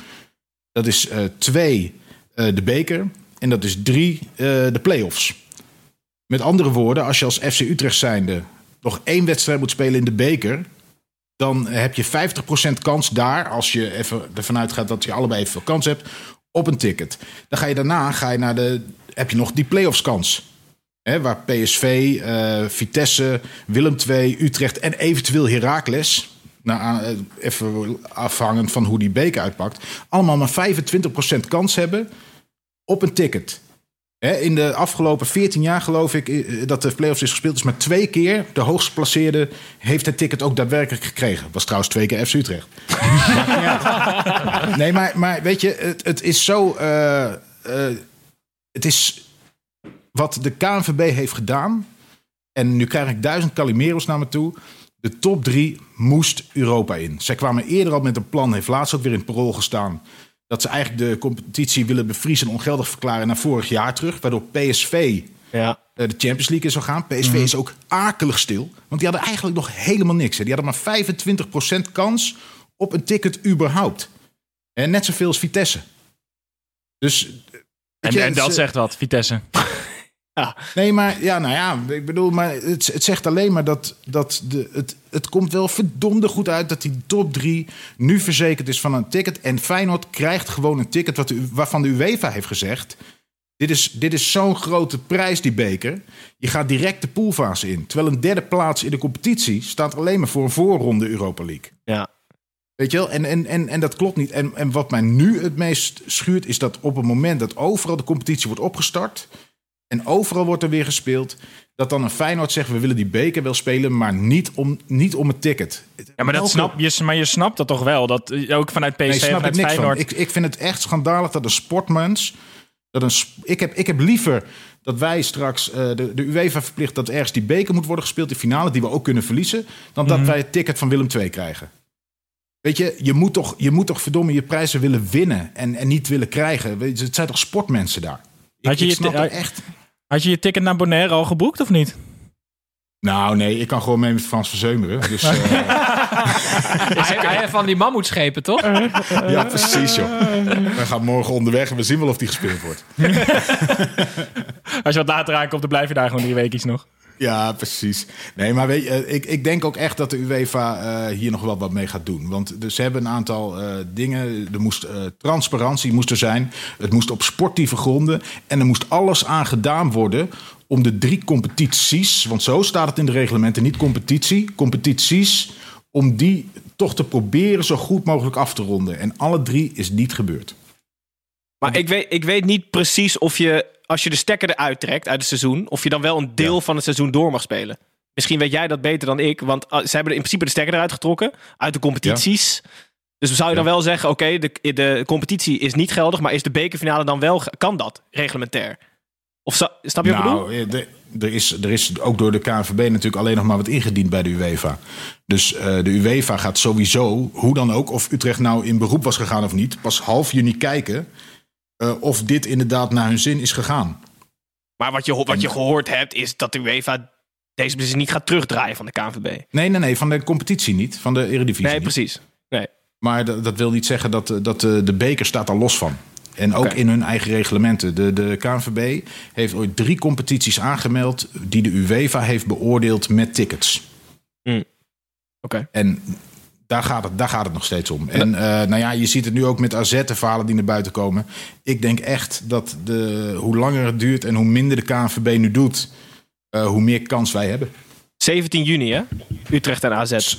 dat is eh, twee eh, de beker en dat is drie eh, de play-offs. Met andere woorden, als je als FC Utrecht zijnde nog één wedstrijd moet spelen in de beker, dan heb je 50% kans daar, als je even ervan uitgaat dat je allebei even veel kans hebt, op een ticket. Dan ga je daarna ga je naar de, heb je nog die play-offs kans. Hè, waar PSV, Vitesse, Willem II, Utrecht en eventueel Heracles, nou, eh, even afhangend van hoe die beker uitpakt, allemaal maar 25% kans hebben op een ticket. In de afgelopen 14 jaar geloof ik eh, dat de play-offs is gespeeld. is maar twee keer de hoogst geplaceerde heeft het ticket ook daadwerkelijk gekregen. Was trouwens twee keer FC Utrecht. *laughs* nee, maar, maar weet je, het, het is zo... eh, het is wat de KNVB heeft gedaan. En nu krijg ik duizend Calimeros naar me toe. De top drie moest Europa in. Zij kwamen eerder al met een plan, heeft laatst ook weer in het parool gestaan. Dat ze eigenlijk de competitie willen bevriezen en ongeldig verklaren naar vorig jaar terug. Waardoor PSV Ja. eh, de Champions League in zou gaan. PSV is ook akelig stil. Want die hadden eigenlijk nog helemaal niks. Hè. Die hadden maar 25% kans op een ticket überhaupt. En net zoveel als Vitesse. Dus... En, weet je, en dat ze- zegt wat, Vitesse. *laughs* Nee, maar ja, nou ja, ik bedoel, maar het, het zegt alleen maar dat, dat de, het, het komt wel verdomde goed uit dat die top drie nu verzekerd is van een ticket. En Feyenoord krijgt gewoon een ticket wat de, waarvan de UEFA heeft gezegd. Dit is, dit is zo'n grote prijs, die beker. Je gaat direct de poolfase in. Terwijl een derde plaats in de competitie staat alleen maar voor een voorronde Europa League. Ja. Weet je wel? En, en, en, en dat klopt niet. En, en wat mij nu het meest schuurt, is dat op het moment dat overal de competitie wordt opgestart. En overal wordt er weer gespeeld. dat dan een Feyenoord zegt: we willen die beker wel spelen, maar niet om, niet om het ticket. Ja, maar, dat snap, je, maar je snapt dat toch wel? Dat, eh, ook vanuit PSV, Nee, snap ik niks van. Feyenoord. Ik, ik vind het echt schandalig dat een sportmens. Dat een, ik, heb, ik heb liever dat wij straks. eh, de, de UEFA verplicht dat ergens die beker moet worden gespeeld. De finale, die we ook kunnen verliezen. dan Mhm. dat wij het ticket van Willem II krijgen. Weet je, je moet toch, je moet toch verdomme je prijzen willen winnen. En, en niet willen krijgen. Weet je, het zijn toch sportmensen daar? Ik, Had je je snap dat echt. Had je je ticket naar Bonaire al geboekt of niet? Nou, nee, ik kan gewoon mee met Frans Verzeumeren. Dus, *laughs* eh, Hij, hij heeft van die mammoetschepen, toch? *laughs* ja, precies, joh. We gaan morgen onderweg en we zien wel of die gespeeld wordt. *laughs* Als je wat later aankomt, dan blijf je daar gewoon drie weekjes nog. Ja, precies. Nee, maar weet je, eh, ik, ik denk ook echt dat de UEFA eh, hier nog wel wat mee gaat doen. Want dus ze hebben een aantal eh, dingen. Er moest transparantie moest er zijn. Het moest op sportieve gronden. En er moest alles aan gedaan worden om de drie competities. Want zo staat het in de reglementen, niet competitie. Competities. Om die toch te proberen zo goed mogelijk af te ronden. En alle drie is niet gebeurd. Maar ik weet, ik weet niet precies of je, als je de stekker eruit trekt uit het seizoen, of je dan wel een deel van het seizoen door mag spelen. Misschien weet jij dat beter dan ik, want uh, ze hebben in principe de stekker eruit getrokken uit de competities. Dus zou je dan wel zeggen, oké, de, de competitie is niet geldig, maar is de bekerfinale dan wel, kan dat reglementair? Of snap je wat ik bedoel? Nou, eh, de- er is, er is ook door de KNVB natuurlijk alleen nog maar wat ingediend bij de UEFA. Dus eh, de UEFA gaat sowieso, hoe dan ook, of Utrecht nou in beroep was gegaan of niet, pas half juni kijken eh, of dit inderdaad naar hun zin is gegaan. Maar wat je, wat je gehoord hebt, is dat de UEFA deze beslissing niet gaat terugdraaien van de KNVB. Nee, nee, nee, van de competitie niet, van de Eredivisie Nee, niet. precies. Nee. Maar dat, dat wil niet zeggen dat, eh, dat eh, de beker staat daar los van. En ook in hun eigen reglementen. De, de KNVB heeft ooit drie competities aangemeld die de UEFA heeft beoordeeld met tickets. Oké. En daar gaat, het, daar gaat het nog steeds om. En eh, nou ja, je ziet het nu ook met AZ, de verhalen die naar buiten komen. Ik denk echt dat de, hoe langer het duurt en hoe minder de KNVB nu doet, eh, hoe meer kans wij hebben. 17 juni, hè? Utrecht en AZ.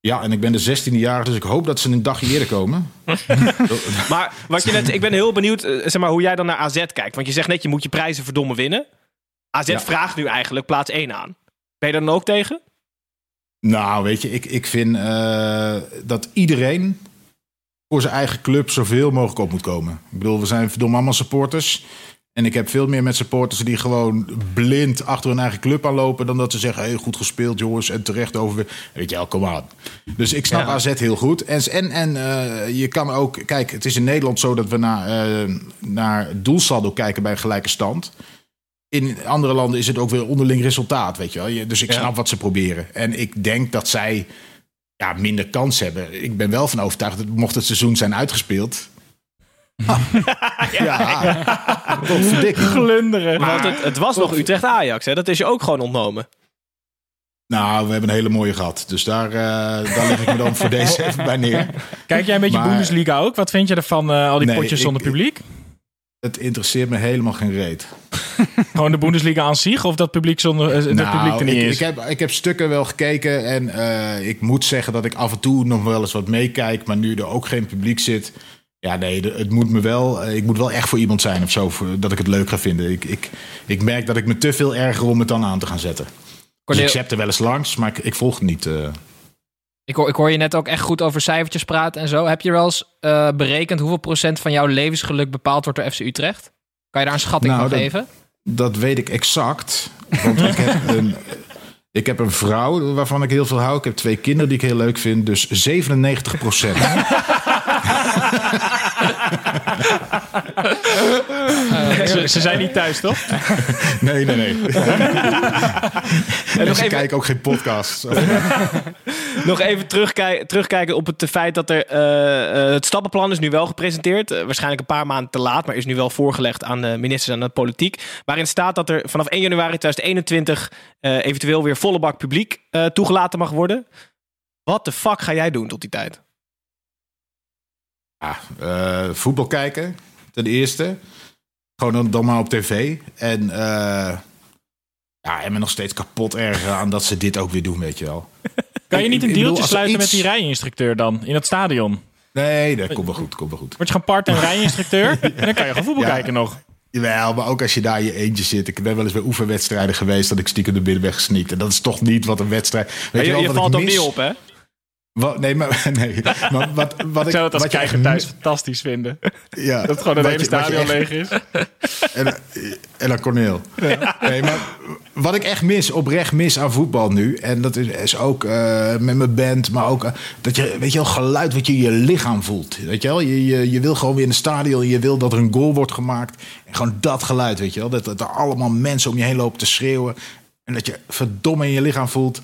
Ja, en ik ben de 16e jaar, dus ik hoop dat ze een dagje eerder komen. *laughs* Maar wat je net, ik ben heel benieuwd eh, zeg maar, hoe jij dan naar AZ kijkt. Want je zegt net, je moet je prijzen verdomme winnen. AZ Ja. vraagt nu eigenlijk plaats 1 aan. Ben je daar dan ook tegen? Nou, weet je, ik, ik vind eh, dat iedereen voor zijn eigen club zoveel mogelijk op moet komen. Ik bedoel, we zijn verdomme allemaal supporters. En ik heb veel meer met supporters die gewoon blind achter hun eigen club aanlopen... dan dat ze zeggen, hey, goed gespeeld jongens en terecht over. Weet je wel, kom aan. Dus ik snap Ja. AZ heel goed. En, en, en eh, je kan ook... Kijk, het is in Nederland zo dat we naar, eh, naar doelsaldo kijken bij een gelijke stand... In andere landen is het ook weer onderling resultaat, weet je wel. Dus ik Ja. snap wat ze proberen. En ik denk dat zij ja, minder kans hebben. Ik ben wel van overtuigd dat mocht het seizoen zijn uitgespeeld... *laughs* ja, tot verdikking. Glunderen. Want het, het was nog Utrecht-Ajax, hè? Dat is je ook gewoon ontnomen. Nou, we hebben een hele mooie gehad. Dus daar, eh, daar leg ik me dan voor *laughs* deze even bij neer. Kijk jij een beetje Maar- Bundesliga ook? Wat vind je ervan, eh, al die Nee, potjes zonder ik- publiek? Het interesseert me helemaal geen reet. *laughs* Gewoon de Bundesliga aan zich? Of dat publiek, zonder, eh, dat Nou, publiek er niet ik, is? ik, heb, ik heb stukken wel gekeken en eh, ik moet zeggen dat ik af en toe nog wel eens wat meekijk, maar nu er ook geen publiek zit. Ja, nee, de- het moet me wel. eh, Ik moet wel echt voor iemand zijn of zo, dat ik het leuk ga vinden. Ik, ik, ik merk dat ik me te veel erger om het dan aan te gaan zetten. Dus ik zet er wel eens langs, maar ik, ik volg het niet. eh. Ik hoor, ik hoor je net ook echt goed over cijfertjes praten en zo. Heb je wel eens eh, berekend hoeveel procent van jouw levensgeluk bepaald wordt door FC Utrecht? Kan je daar een schatting Nou, van dat- geven? Dat weet ik exact. Want ik heb *laughs* een, ik heb een vrouw waarvan ik heel veel hou. Ik heb twee kinderen die ik heel leuk vind. Dus 97 procent. *laughs* ze, ze zijn niet thuis, toch? *laughs* Nee, nee, nee. nog En ze even- kijken ook geen podcasts. Nog even terugkij- terugkijken op het feit dat er... eh, eh, het stappenplan is nu wel gepresenteerd. Eh, waarschijnlijk een paar maanden te laat, maar is nu wel voorgelegd aan de ministers en aan de politiek. Waarin staat dat er vanaf 1 januari 2021 eh, eventueel weer volle bak publiek toegelaten mag worden. Wat de fuck ga jij doen tot die tijd? Voetbal kijken, ten eerste. Gewoon dan, maar op tv. En, ja, en me nog steeds kapot ergeren aan dat ze dit ook weer doen, weet je wel. Kan je niet een deeltje sluiten iets- met die rijinstructeur dan? In het stadion? Nee, dat komt wel goed, komt wel goed. Word je gewoon part-time rijinstructeur? *laughs* En dan kan je gewoon voetbal Ja. kijken nog. Jawel, maar ook als je daar in je eentje zit. Ik ben wel eens bij oefenwedstrijden geweest dat ik stiekem de binnenweg gesneakt. En dat is toch niet wat een wedstrijd... Weet Maar je, wel je wat valt ook mis? niet op, hè? Wat, nee, maar, *laughs* nee, maar wat, wat Ik ik, zou het als kijker thuis fantastisch vinden. Ja, *laughs* Dat gewoon het wat hele stadion echt- leeg is. En, en dan Corneel. Nee, maar wat ik echt mis, oprecht mis aan voetbal nu. En dat is, is ook eh, met mijn band, maar ook eh, dat je, weet je wel, geluid wat je in je lichaam voelt. Weet je wel, je, je, je wil gewoon weer in het stadion, je wil dat er een goal wordt gemaakt. En gewoon dat geluid, weet je wel. Dat, dat er allemaal mensen om je heen lopen te schreeuwen. En dat je verdomme in je lichaam voelt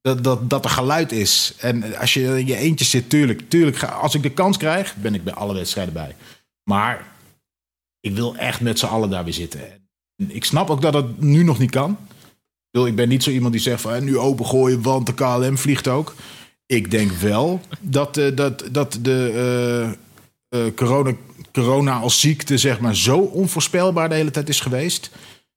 dat, dat, dat er geluid is. En als je in je eentje zit, tuurlijk, tuurlijk. Als ik de kans krijg, ben ik bij alle wedstrijden bij. Maar ik wil echt met z'n allen daar weer zitten. En ik snap ook dat het nu nog niet kan. Ik ben niet zo iemand die zegt van "Eh, nu opengooien, want de KLM vliegt ook. Ik denk wel dat, eh, dat, dat de eh, corona, corona als ziekte zeg maar, zo onvoorspelbaar de hele tijd is geweest.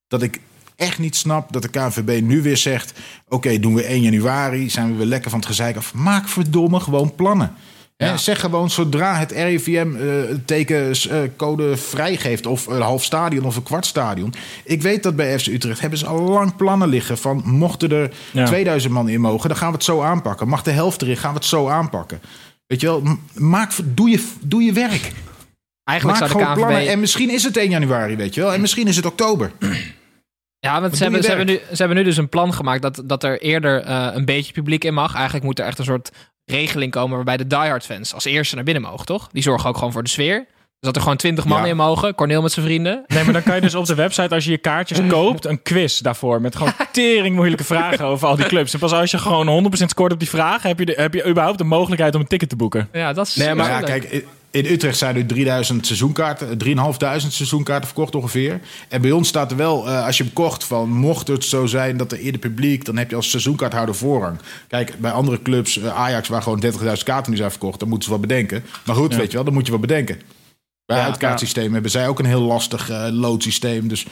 Dat ik echt niet snap dat de KNVB nu weer zegt... oké, doen we 1 januari, zijn we weer lekker van het gezeik af. Maak verdomme gewoon plannen. Hè, zeg gewoon zodra het RIVM eh, het tekencode vrijgeeft... of een half stadion of een kwart stadion. Ik weet dat bij FC Utrecht hebben ze al lang plannen liggen... van mochten er Ja. 2000 man in mogen, dan gaan we het zo aanpakken. Mag de helft erin, gaan we het zo aanpakken. Weet je wel, maak, doe, je, doe je werk. Eigenlijk Maak zou de gewoon KNVB... plannen. En misschien is het 1 januari, weet je wel. En misschien is het oktober. Ja, want ze hebben, ze, hebben nu, ze hebben nu dus een plan gemaakt dat, dat er eerder eh, een beetje publiek in mag. Eigenlijk moet er echt een soort regeling komen waarbij de diehard fans als eerste naar binnen mogen, toch? Die zorgen ook gewoon voor de sfeer. Dus dat er gewoon twintig man Ja. in mogen. Corneel met zijn vrienden. Nee, maar dan kan je dus op de website, als je je kaartjes *laughs* koopt, een quiz daarvoor. Met gewoon tering moeilijke vragen over al die clubs. En pas als je gewoon 100% scoort op die vragen, heb je, de, heb je überhaupt de mogelijkheid om een ticket te boeken. Ja, dat is Nee, maar super ja, kijk, in- Utrecht zijn nu 3000 seizoenkaarten, 3500 seizoenkaarten verkocht ongeveer. En bij ons staat er wel, eh, als je hem kocht, van mocht het zo zijn dat er eerder publiek, dan heb je als seizoenkaarthouder voorrang. Kijk, bij andere clubs, eh, Ajax, waar gewoon 30.000 kaarten nu zijn verkocht, dan moeten ze wat bedenken. Maar goed, weet je wel, dan moet je wat bedenken. Bij Ja, het kaartsysteem hebben zij ook een heel lastig eh loodsysteem. Dus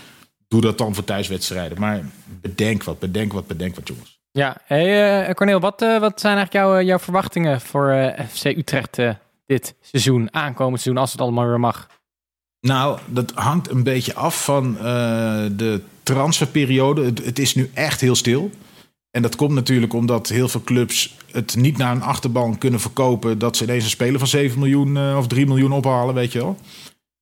doe dat dan voor thuiswedstrijden. Maar bedenk wat, bedenk wat, bedenk wat, jongens. Ja, hey, eh, Corneel, wat, eh, wat zijn eigenlijk jouw, eh, jouw verwachtingen voor eh, FC Utrecht eh, dit seizoen, aankomend seizoen, als het allemaal weer mag? Nou, dat hangt een beetje af van eh, de transferperiode. Het, is nu echt heel stil. En dat komt natuurlijk omdat heel veel clubs het niet naar een achterban kunnen verkopen. dat ze ineens een speler van 7 miljoen eh, of 3 miljoen ophalen, weet je wel.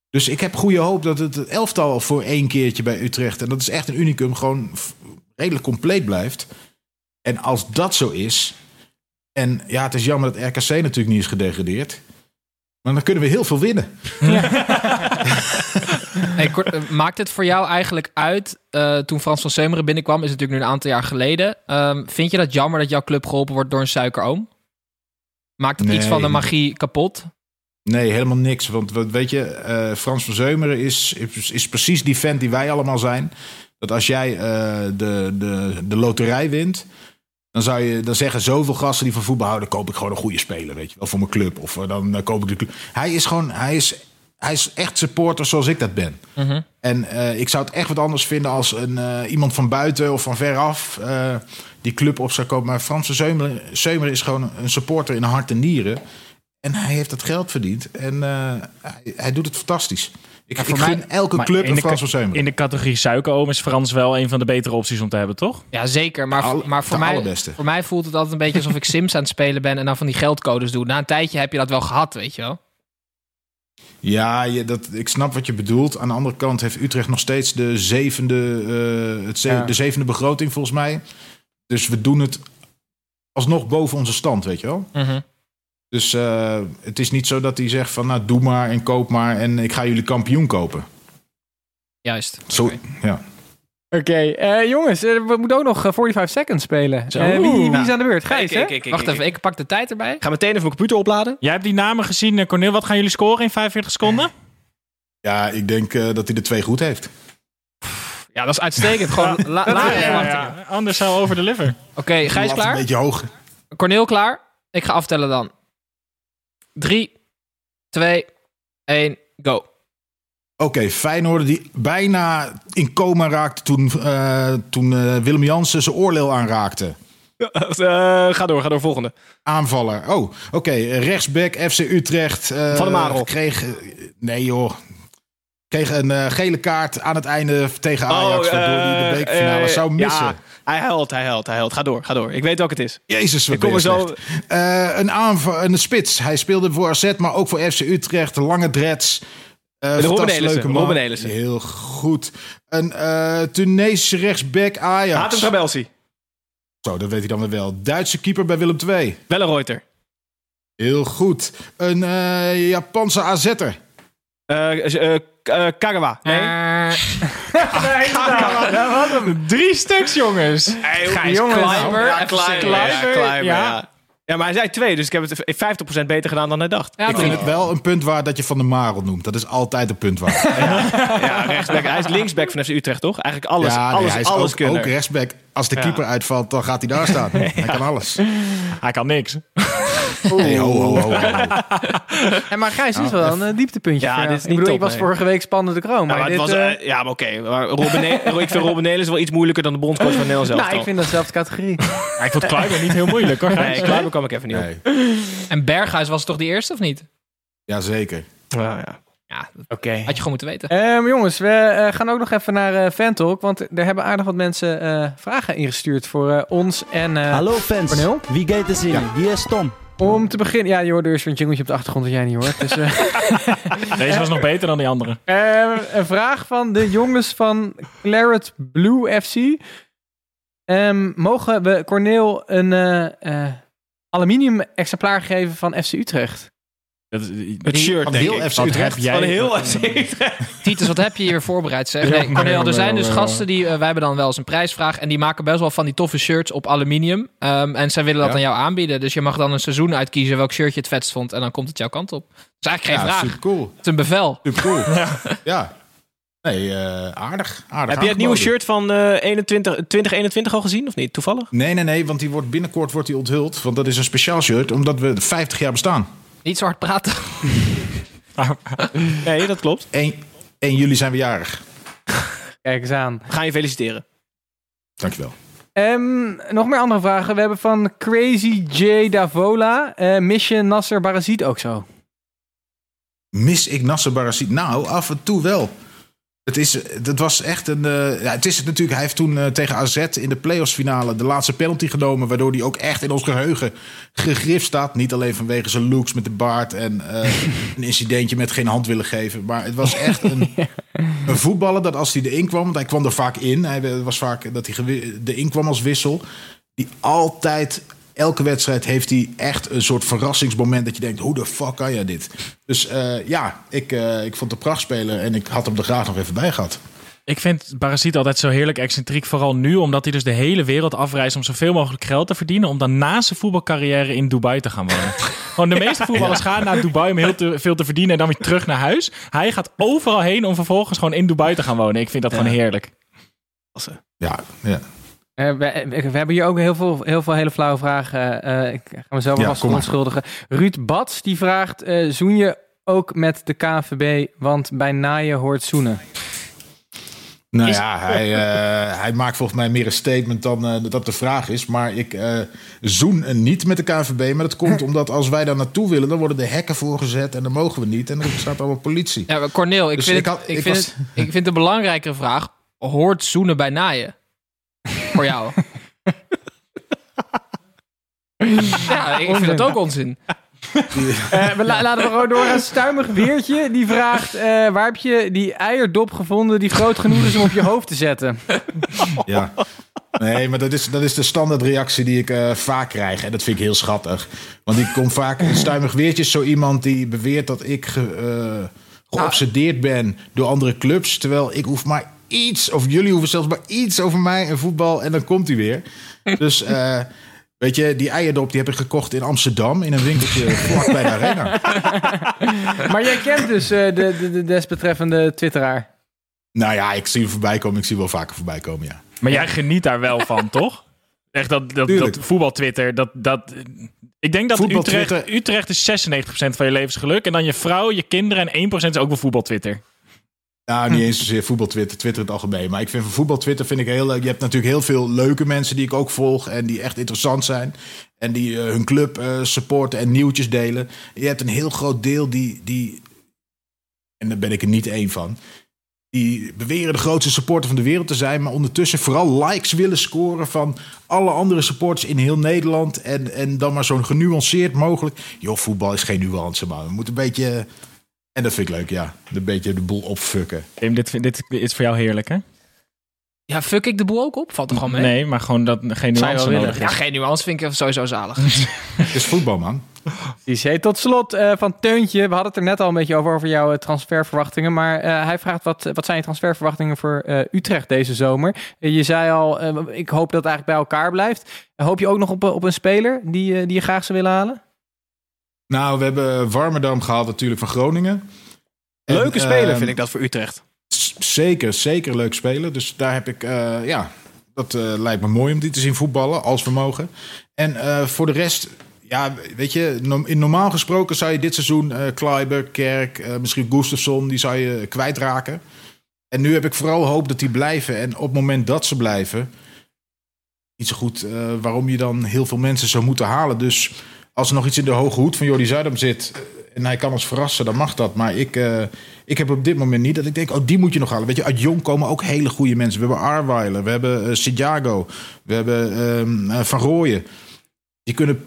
Dus ik heb goede hoop dat het elftal voor één keertje bij Utrecht. en dat is echt een unicum, gewoon redelijk compleet blijft. En als dat zo is. en ja, het is jammer dat RKC natuurlijk niet is gedegradeerd. Maar dan kunnen we heel veel winnen. *laughs* Hey, eh, maakt het voor jou eigenlijk uit, eh, toen Frans van Seumeren binnenkwam, is het natuurlijk nu een aantal jaar geleden. Ehm, vind je dat jammer dat jouw club geholpen wordt door een suikeroom? Maakt het iets van de magie kapot? Nee, helemaal niks. Want wat- weet je, eh, Frans van Zeumeren is, is, is precies die vent die wij allemaal zijn. Dat als jij eh, de, de, de loterij wint, dan, zou je, dan zeggen zoveel gasten die van voetbal houden, koop ik gewoon een goede speler, weet je wel, voor mijn club. Of eh, dan eh, koop ik de club. Hij is gewoon, hij is, hij is echt supporter zoals ik dat ben. Mhm. En eh, ik zou het echt wat anders vinden als een, iemand van buiten of van veraf die club op zou kopen. Maar Frans van Zeumeren, Zeumeren is gewoon een supporter in hart en nieren. En hij heeft dat geld verdiend. En eh, hij, hij doet het fantastisch. Ik, Ja, ik voor gun mij- elke club in een de Frans van Zeumeren. In de categorie suikeroom is Frans wel een van de betere opties om te hebben, toch? Ja, zeker. Maar, alle- maar voor, mij, allerbeste. voor mij voelt het altijd een beetje alsof ik Sims aan het spelen ben en dan van die geldcodes doe. Na een tijdje heb je dat wel gehad, weet je wel. Ja, je, dat, ik snap wat je bedoelt. Aan de andere kant heeft Utrecht nog steeds de zevende, eh, het ze- Ja. de zevende begroting volgens mij. Dus we doen het alsnog boven onze stand, weet je wel. Dus eh, het is niet zo dat hij zegt van nou doe maar en koop maar en ik ga jullie kampioen kopen. Juist. Zo, Oké. ja. Oké, eh, jongens, eh, we moeten ook nog eh, 45 seconds spelen. Eh, wie, wie Nou, is aan de beurt? Gijs, hè? Wacht even, ik pak de tijd erbij. Ik ga meteen even mijn computer opladen. Jij hebt die namen gezien, Cornel. Wat gaan jullie scoren in 45 seconden? ja, ik denk eh, dat hij de twee goed heeft. Ja, dat is uitstekend. Gewoon la, lage verwachtingen. Anders zou over deliver. Oké, Gijs Lat klaar? Een beetje hoog. Corneel klaar? Ik ga aftellen dan. 3, 2, 1, go. Oké, Feyenoord die bijna in coma raakte toen, eh, toen eh, Willem Jansen zijn oorlel aanraakte. Eh, ga door, ga door. Volgende. Aanvaller. Oh, oké. Rechtsback FC Utrecht. eh, Van der Marel. Kreeg, nee joh. Kreeg een eh, gele kaart aan het einde tegen Ajax. Oh, waardoor hij de bekerfinale zou missen. Ja, hij huilt, hij huilt, hij huilt. Ga door, ga door. Ik weet welke het is. Jezus, wat Ik kom er zo-. Eh, een aanval, een spits. Hij speelde voor AZ, maar ook voor FC Utrecht. Lange dreads. Robin fantastisch Nelissen, leuke man. Robin. Heel goed. Een eh Tunesische rechtsback Ajax. Hatem Trabelsi. Zo, dat weet hij dan weer wel. Duitse keeper bij Willem II. Wellenreuter. Heel goed. Een eh, Japanse AZ'er. Eh eh, eh, Kagawa. Nee. *laughs* Drie stuks, jongens. Gijs jongens. Kleiber. Ja, Kleiber. Kleiber, Ja, maar hij zei twee, dus ik heb het 50% beter gedaan dan hij dacht. Ja, Ik vind het wel een punt waar dat je Van de Marel noemt. Dat is altijd een punt waar. *laughs* Ja, rechtsback. Hij is linksback van FC Utrecht, toch? Eigenlijk alles, ja, nee, alles, hij is alles ook, kunnen. ook rechtsback. Als de Ja. keeper uitvalt, dan gaat hij daar staan. *laughs* Hij kan alles. Hij kan niks. Nee, ho, ho, ho. *laughs* Ja, maar Gijs is wel een eh, dieptepuntje. Ja, dit is ik niet bedoel, top, ik was nee. vorige week spannende kroon. Ja, Maar maar het dit, was, eh, eh, ja, maar oké. Maar Robin *laughs* ik vind Robin Nelis wel iets moeilijker dan de bondscoach van Nederland zelf. nou, ik vind dat categorie. *laughs* Maar ik vond Kleiber niet heel moeilijk, hoor. Nee, Kleiber kwam ik even niet op. Nee. En Berghuis was toch die eerste of niet? Jazeker. Ja, ja. Ja, Oké. had je gewoon moeten weten. Ehm, jongens, we eh, gaan ook nog even naar eh Fantalk. Want er hebben aardig wat mensen eh, vragen ingestuurd voor eh, ons en eh, Hallo fans, Cornel? wie gaat er zingen? Hier is Tom. Om te beginnen... Ja, je hoort dus een jingletje op de achtergrond dat jij niet hoort. Dus, eh, *laughs* Deze was nog beter dan die andere. Ehm, een vraag van de jongens van Claret Blue FC. Ehm, mogen we Corneel een eh, eh, aluminium exemplaar geven van FC Utrecht? Dat, Het shirt, Van denk heel ik. FC Wat Utrecht. heb jij- Van heel FC Utrecht. Titus, wat heb je hier voorbereid? Zeg? *laughs* Ja, Nee, Cornel, er zijn dus maar, gasten die... eh, wij hebben dan wel eens een prijsvraag. En die maken best wel van die toffe shirts op aluminium. Ehm, en zij willen dat Ja. aan jou aanbieden. Dus je mag dan een seizoen uitkiezen welk shirt je het vetst vond. En dan komt het jouw kant op. Dat is eigenlijk geen Ja, vraag. super cool. Het is een bevel. Super cool. *laughs* Ja. Nee, eh, aardig. aardig Heb je het nieuwe shirt van eh 21, 2021 al gezien of niet? Toevallig? Nee, nee, nee, want die wordt binnenkort wordt die onthuld. Want dat is een speciaal shirt, omdat we 50 jaar bestaan. Niet zo hard praten. *laughs* Nee, dat klopt. 1, 1 juli zijn we jarig. Kijk eens aan. We gaan je feliciteren. Dankjewel. Ehm, nog meer andere vragen. We hebben van Crazy J Davola. eh mis je Nasser Barazit ook zo? Mis ik Nasser Barazit? Nou, af en toe wel. Het, is, het was echt een. eh, ja, het is het natuurlijk. Hij heeft toen eh, tegen AZ in de playoffs finale de laatste penalty genomen. Waardoor hij ook echt in ons geheugen gegrift staat. Niet alleen vanwege zijn looks met de baard en eh, een incidentje met geen hand willen geven. Maar het was echt een, *laughs* een voetballer dat als hij erin kwam. Want hij kwam er vaak in. Hij was vaak dat hij erin kwam als wissel. Die altijd. Elke wedstrijd heeft hij echt een soort verrassingsmoment dat je denkt: hoe de fuck kan jij dit? Dus eh, ja, ik, eh, ik vond het een prachtspeler en ik had hem er graag nog even bij gehad. Ik vind Parasiet altijd zo heerlijk excentriek. Vooral nu, omdat hij dus de hele wereld afreist om zoveel mogelijk geld te verdienen. Om dan na zijn voetbalcarrière in Dubai te gaan wonen. *laughs* Gewoon de meeste voetballers gaan naar Dubai om heel te, veel te verdienen en dan weer terug naar huis. Hij gaat overal heen om vervolgens gewoon in Dubai te gaan wonen. Ik vind dat gewoon heerlijk. Ja, ja. Eh, we, we hebben hier ook heel veel, heel veel hele flauwe vragen. Eh, ik ga mezelf Ja, maar. verontschuldigen. Ruud Bats die vraagt: eh, zoen je ook met de KNVB? Want bij naaien hoort zoenen. Nou ja, hij, eh, hij maakt volgens mij meer een statement dan eh, dat dat de vraag is. Maar ik eh, zoen niet met de KNVB. Maar dat komt *laughs* omdat als wij daar naartoe willen, dan worden de hekken voorgezet en dan mogen we niet. En dan staat allemaal politie. Ja, maar Cornel, ik, Dus vind, ik het, had- ik, ik vind was- het, ik vind het een belangrijkere vraag. Hoort zoenen bij naaien? Voor jou. *laughs* ja, ik vind dat ook onzin. Eh, we la- laten we gewoon door aan Stuimig Weertje. Die vraagt: eh, waar heb je die eierdop gevonden die groot genoeg is om op je hoofd te zetten? *laughs* Ja. Nee, maar dat is, dat is de standaardreactie die ik eh, vaak krijg. En dat vind ik heel schattig. Want die komt vaak in stuimig weertjes. Zo iemand die beweert dat ik ge, eh, geobsedeerd ben door andere clubs. Terwijl ik hoef maar iets, of jullie hoeven zelfs maar iets over mij en voetbal. En dan komt hij weer. *laughs* Dus eh, weet je, die eierdop die heb ik gekocht in Amsterdam. In een winkeltje *laughs* vlak bij de arena. *laughs* Maar jij kent dus eh, de, de, de desbetreffende Twitteraar. Nou ja, ik zie hem voorbij komen. Ik zie hem wel vaker voorbij komen, ja. Maar jij geniet daar wel van, toch? Echt dat, dat, dat voetbal-Twitter, dat, dat... Ik denk dat Utrecht, Utrecht is 96% van je levensgeluk. En dan je vrouw, je kinderen en 1% is ook wel voetbal-Twitter. Nou, niet eens zozeer voetbal Twitter, het algemeen. Maar ik vind van voetbal Twitter vind ik heel leuk. Je hebt natuurlijk heel veel leuke mensen die ik ook volg en die echt interessant zijn. En die eh, hun club eh, supporten en nieuwtjes delen. Je hebt een heel groot deel die, die, en daar ben ik er niet één van, die beweren de grootste supporter van de wereld te zijn, maar ondertussen vooral likes willen scoren van alle andere supporters in heel Nederland. En, en dan maar zo'n genuanceerd mogelijk. Joh, voetbal is geen nuance, man. We moeten een beetje. En dat vind ik leuk, ja. Een beetje de boel opfukken. Tim, dit, dit is voor jou heerlijk, hè? Ja, fuck ik de boel ook op? Valt er gewoon mee? Nee, maar gewoon dat geen nuance nodig willen? is. Ja, geen nuance vind ik sowieso zalig. *laughs* Het is voetbal, man. Tot slot eh, van Teuntje. We hadden het er net al een beetje over, over jouw eh, transferverwachtingen. Maar eh, hij vraagt, wat, wat zijn je transferverwachtingen voor eh, Utrecht deze zomer? Je zei al, ik hoop dat het eigenlijk bij elkaar blijft. hoop je ook nog op, op een speler die, die je graag zou willen halen? Nou, we hebben Warmerdam gehaald natuurlijk van Groningen. En, Leuke speler ehm, vind ik dat voor Utrecht. Zeker, zeker leuk spelen. Dus daar heb ik, eh, ja, dat eh, lijkt me mooi om die te zien voetballen, als we mogen. En eh, voor de rest, ja, weet je, in normaal gesproken zou je dit seizoen eh Kleiber, Kerk, misschien Gustafsson, die zou je kwijtraken. En nu heb ik vooral hoop dat die blijven. En op het moment dat ze blijven, niet zo goed waarom je dan heel veel mensen zou moeten halen. Dus als er nog iets in de hoge hoed van Jordi Zuidam zit eh, en hij kan ons verrassen, dan mag dat. Maar ik, eh, ik heb op dit moment niet dat ik denk, oh, die moet je nog halen. Weet je, uit Jong komen ook hele goede mensen. We hebben Arweiler, we hebben eh Santiago, we hebben eh, Van Rooyen. Die kunnen,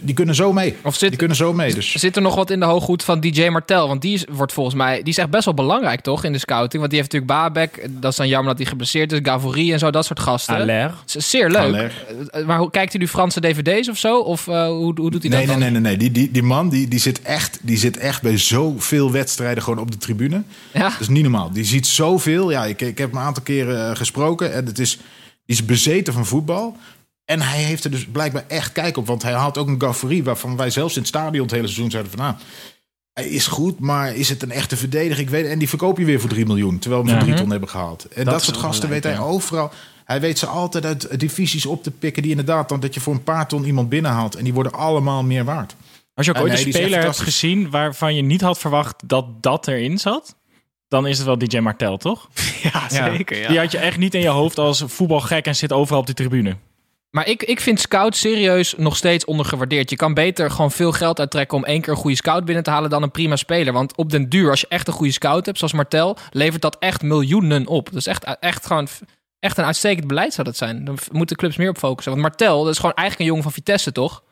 die kunnen zo mee. Of zit, Die kunnen zo mee. Dus zit er nog wat in de hooghoed van DJ Martel? Want die is, wordt volgens mij, die is echt best wel belangrijk toch in de scouting. Want die heeft natuurlijk Babek, dat is dan jammer dat hij geblesseerd is, Gavory en zo, dat soort gasten. Aller. Zeer leuk. Aller. Eh, Maar hoe, kijkt hij nu Franse dvd's of zo? Of eh, hoe, hoe doet hij Nee, dat nee, dan? nee, nee, nee. Die, die, die man die, die, zit echt, die zit echt bij zoveel wedstrijden gewoon op de tribune. Ja. Dat is niet normaal. Die ziet zoveel. Ja, ik, ik heb hem een aantal keren eh, gesproken. En het is, die is bezeten van voetbal. En hij heeft er dus blijkbaar echt kijk op. Want hij haalt ook een Gafferie waarvan wij zelfs in het stadion het hele seizoen zeiden van... Nou, hij is goed, maar is het een echte verdediger? Ik weet, en die verkoop je weer voor 3 miljoen. Terwijl we hem voor 3 ton hebben gehaald. En dat, soort gasten weet hij ja. overal. Hij weet ze altijd uit divisies op te pikken. Die inderdaad, dan dat je voor een paar ton iemand binnenhaalt. En die worden allemaal meer waard. Als je ook Ja, ooit nee, een speler hebt gezien waarvan je niet had verwacht dat dat erin zat, dan is het wel DJ Martel, toch? *laughs* Ja, zeker. Ja. Die had je echt niet in je hoofd als voetbalgek en zit overal op de tribune. Maar ik, ik vind scout serieus nog steeds ondergewaardeerd. Je kan beter gewoon veel geld uittrekken om één keer een goede scout binnen te halen dan een prima speler. Want op den duur, als je echt een goede scout hebt, zoals Martel, levert dat echt miljoenen op. Dat is echt, echt gewoon echt een uitstekend beleid zou dat zijn. Daar moeten clubs meer op focussen. Want Martel, dat is gewoon eigenlijk een jongen van Vitesse, toch?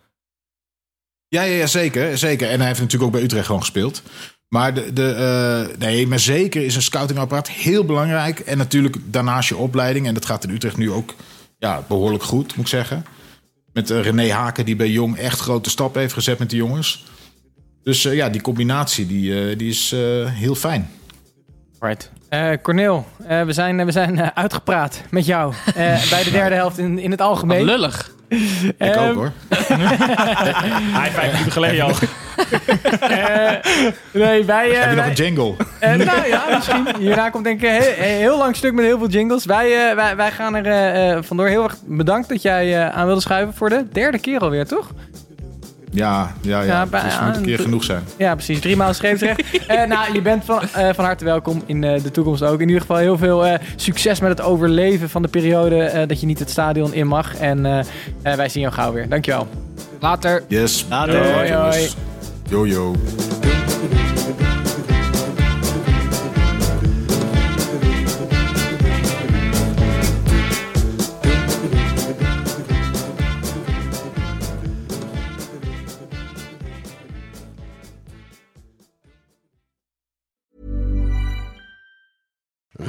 Ja, ja, ja zeker, zeker. En hij heeft natuurlijk ook bij Utrecht gewoon gespeeld. Maar, de, de, eh, nee, maar zeker is een scoutingapparaat heel belangrijk. En natuurlijk daarnaast je opleiding. En dat gaat in Utrecht nu ook ja, behoorlijk goed, moet ik zeggen. Met eh, René Haken, die bij Jong echt grote stappen heeft gezet met de jongens. Dus eh, ja, die combinatie die, eh, die is eh, heel fijn. Right. Eh Cornel, eh, we zijn, we zijn uitgepraat met jou. Eh, bij de derde helft in, in het Wat algemeen. lullig. *laughs* Ik Ehm, ook hoor. Hij vijf minuten geleden al. Eh, nee, wij... eh, Heb je nog wij- een jingle? Eh, nou ja, misschien. Hierna komt denk ik een heel, lang stuk met heel veel jingles. Wij, eh, wij, wij gaan er eh, eh, vandoor. Heel erg bedankt dat jij eh, aan wilde schuiven voor de derde keer alweer, toch? Ja, ja, ja. Ja, het moet een keer ja, genoeg zijn. Ja, precies. Drie maal streepsrecht. *laughs* Eh nou, je bent van, eh, van harte welkom in eh, de toekomst ook. In ieder geval heel veel eh, succes met het overleven van de periode eh, dat je niet het stadion in mag. En eh, eh, wij zien jou gauw weer. Dankjewel. Later. Yes. Later. Hoi, jongens. Yo, yo.